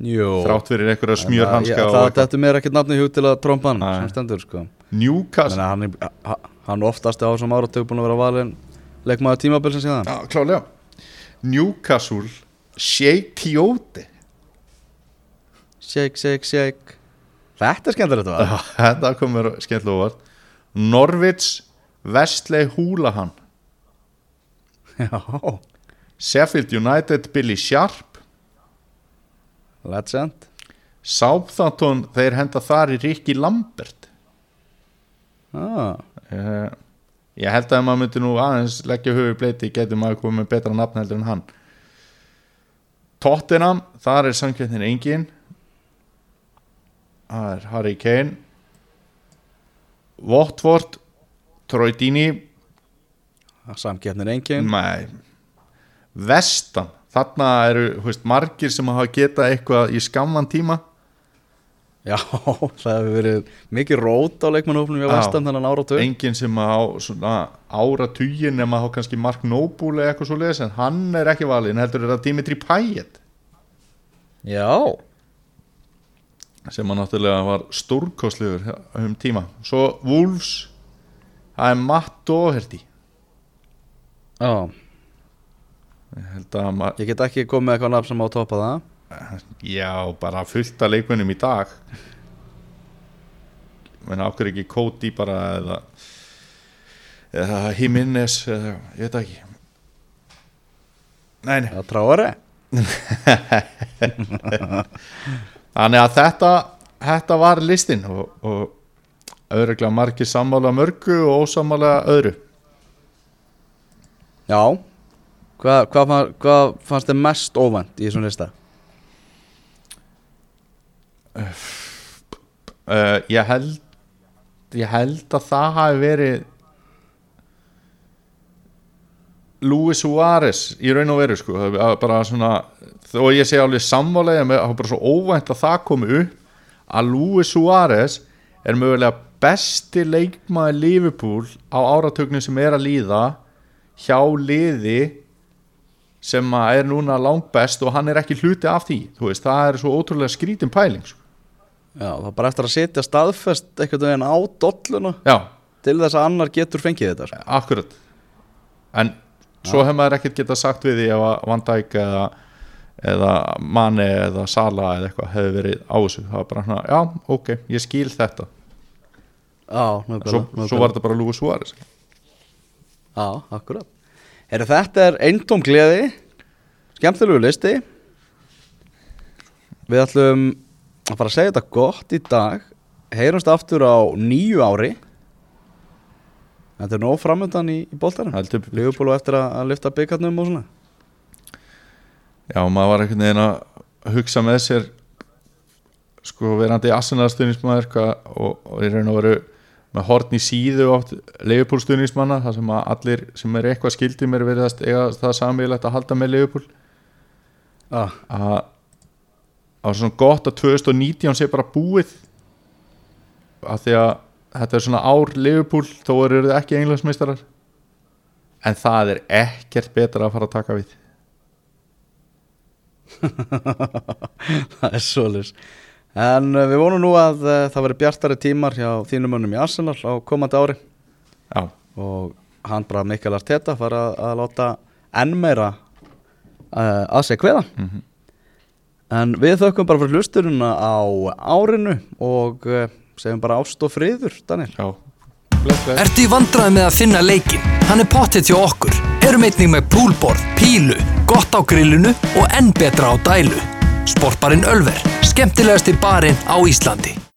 Jú. Þrátt fyrir einhverja smjörhanska Það, og það þetta mér ekkert nafni hug til að tromba hann sem stendur sko. Newcastle. Menna, hann, er- ha- hann oftast á þessum áratug búin að vera valin leikmaður tímabilsin síðan. Já, klálega Newcastle Sheikh Tiote Shake, shake, shake Þetta er skemmtilegt að Já, Þetta komur skemmtilega óvart. Norwich Wesley Húlahan Já, Sheffield United Billy Sharp. Legend. Southampton þeir henda þar í Ricky Lambert. Ah, uh, Ég held að maður myndi nú aðeins leggja í bleiti getur maður komið með betra nafn heldur en hann. Tottenham þar er samkjöndin engin það er Harry Kane. Watford Troy Dini Samkeppnir engin. Nei. Vestan, þarna eru veist, margir sem hafa getað eitthvað í skamman tíma. Já, það hefur verið mikið rót á leikmannhófnum í Já. vestan þannig áratug. Enginn sem á svona ára tugin nema þá kannski Mark Noble eitthvað svo leiðis en hann er ekki valinn, heldur er það Dimitri Payet. Já, sem hann náttúrulega var stórkostlegur um tíma. Svo Wolves það er Matt Doherty. Já. Ég að Ég get ekki komið eitthvað nafn sem á að toppa það. Já, bara fullt af leikmennum í dag. Menn ákveður ekki Cody bara eða eða Jimenez eða, ég veit það ekki. Nei, nei. Já, tráari Þannig að þetta, þetta var listin og, og auðvitað margir sammála mörgu og ósammála öðru. Já Hvað hva, hva, fannst þið mest óvænt í þessum lista? Uh, ég, held, ég held að það hafi verið Luis Suárez í raun og veru sko, bara svona þó ég segi alveg sammálega með það er bara svo óvænt að það komi upp að Luis Suárez er mögulega besti leikmaður Liverpool á áratögnum sem er að líða hjá liði sem að er núna langbest og hann er ekki hluti af því þú veist, það er svo ótrúlega skrítin pæling sko. Já, það er bara eftir að setja staðfest einhvern veginn á dolluna já, til þess að annar getur fengið þetta sko. akkurat en svo hefur maður ekkert getað sagt við því að Van Dijk eða, eða Mane eða Sala eða eitthvað hefur verið á þessu. Það var bara svona, já, ok, ég skil þetta. Já, nákvæmlega, svo, nákvæmlega. svo var þetta bara Luis Suárez. Já, akkurat. Heru, Þetta er eintóm gleði Skemmtilegu listi. Við ætlum að fara að segja þetta gott í dag. Heyrumst aftur á nýju ári. Þetta er nóg framöndan í, í boltanum. Heldur, Leifupólu eftir að, að lyfta byggarnum og svona já, maður var einhvern veginn að hugsa með sér sko verandi assenarstuðnismæður og, og í raun og veru með horn í síðu oft leifupólstuðnismanna þar sem að allir sem er eitthvað skildi mér verið að það samílegt að halda með leifupól ah, að það var svona gott að 2019 sé bara búið að því að þetta er svona ár Liverpool þó eru þið ekki englandsmeistarar. En það er ekkert betra að fara að taka við Það er svolis En uh, við vonum nú að uh, það veri bjartari tímar hjá þínum mönnum í Arsenal á komandi ári. Já, og hann bara Mikael Arteta fara að, að láta enn meira uh, að sig kveða. Mhm. En við þökkum bara fyrir hlusturina á árinu og uh, segjum bara ást og friður, Daniel. Já, bless, bless Ertu í vandræði með að finna leikin? Hann er pottet hjá okkur. Erum einnig með púlborð, pílu, gott á grillinu og enn betra á dælu. Sportbarinn Ölver, skemmtilegasti barinn á Íslandi.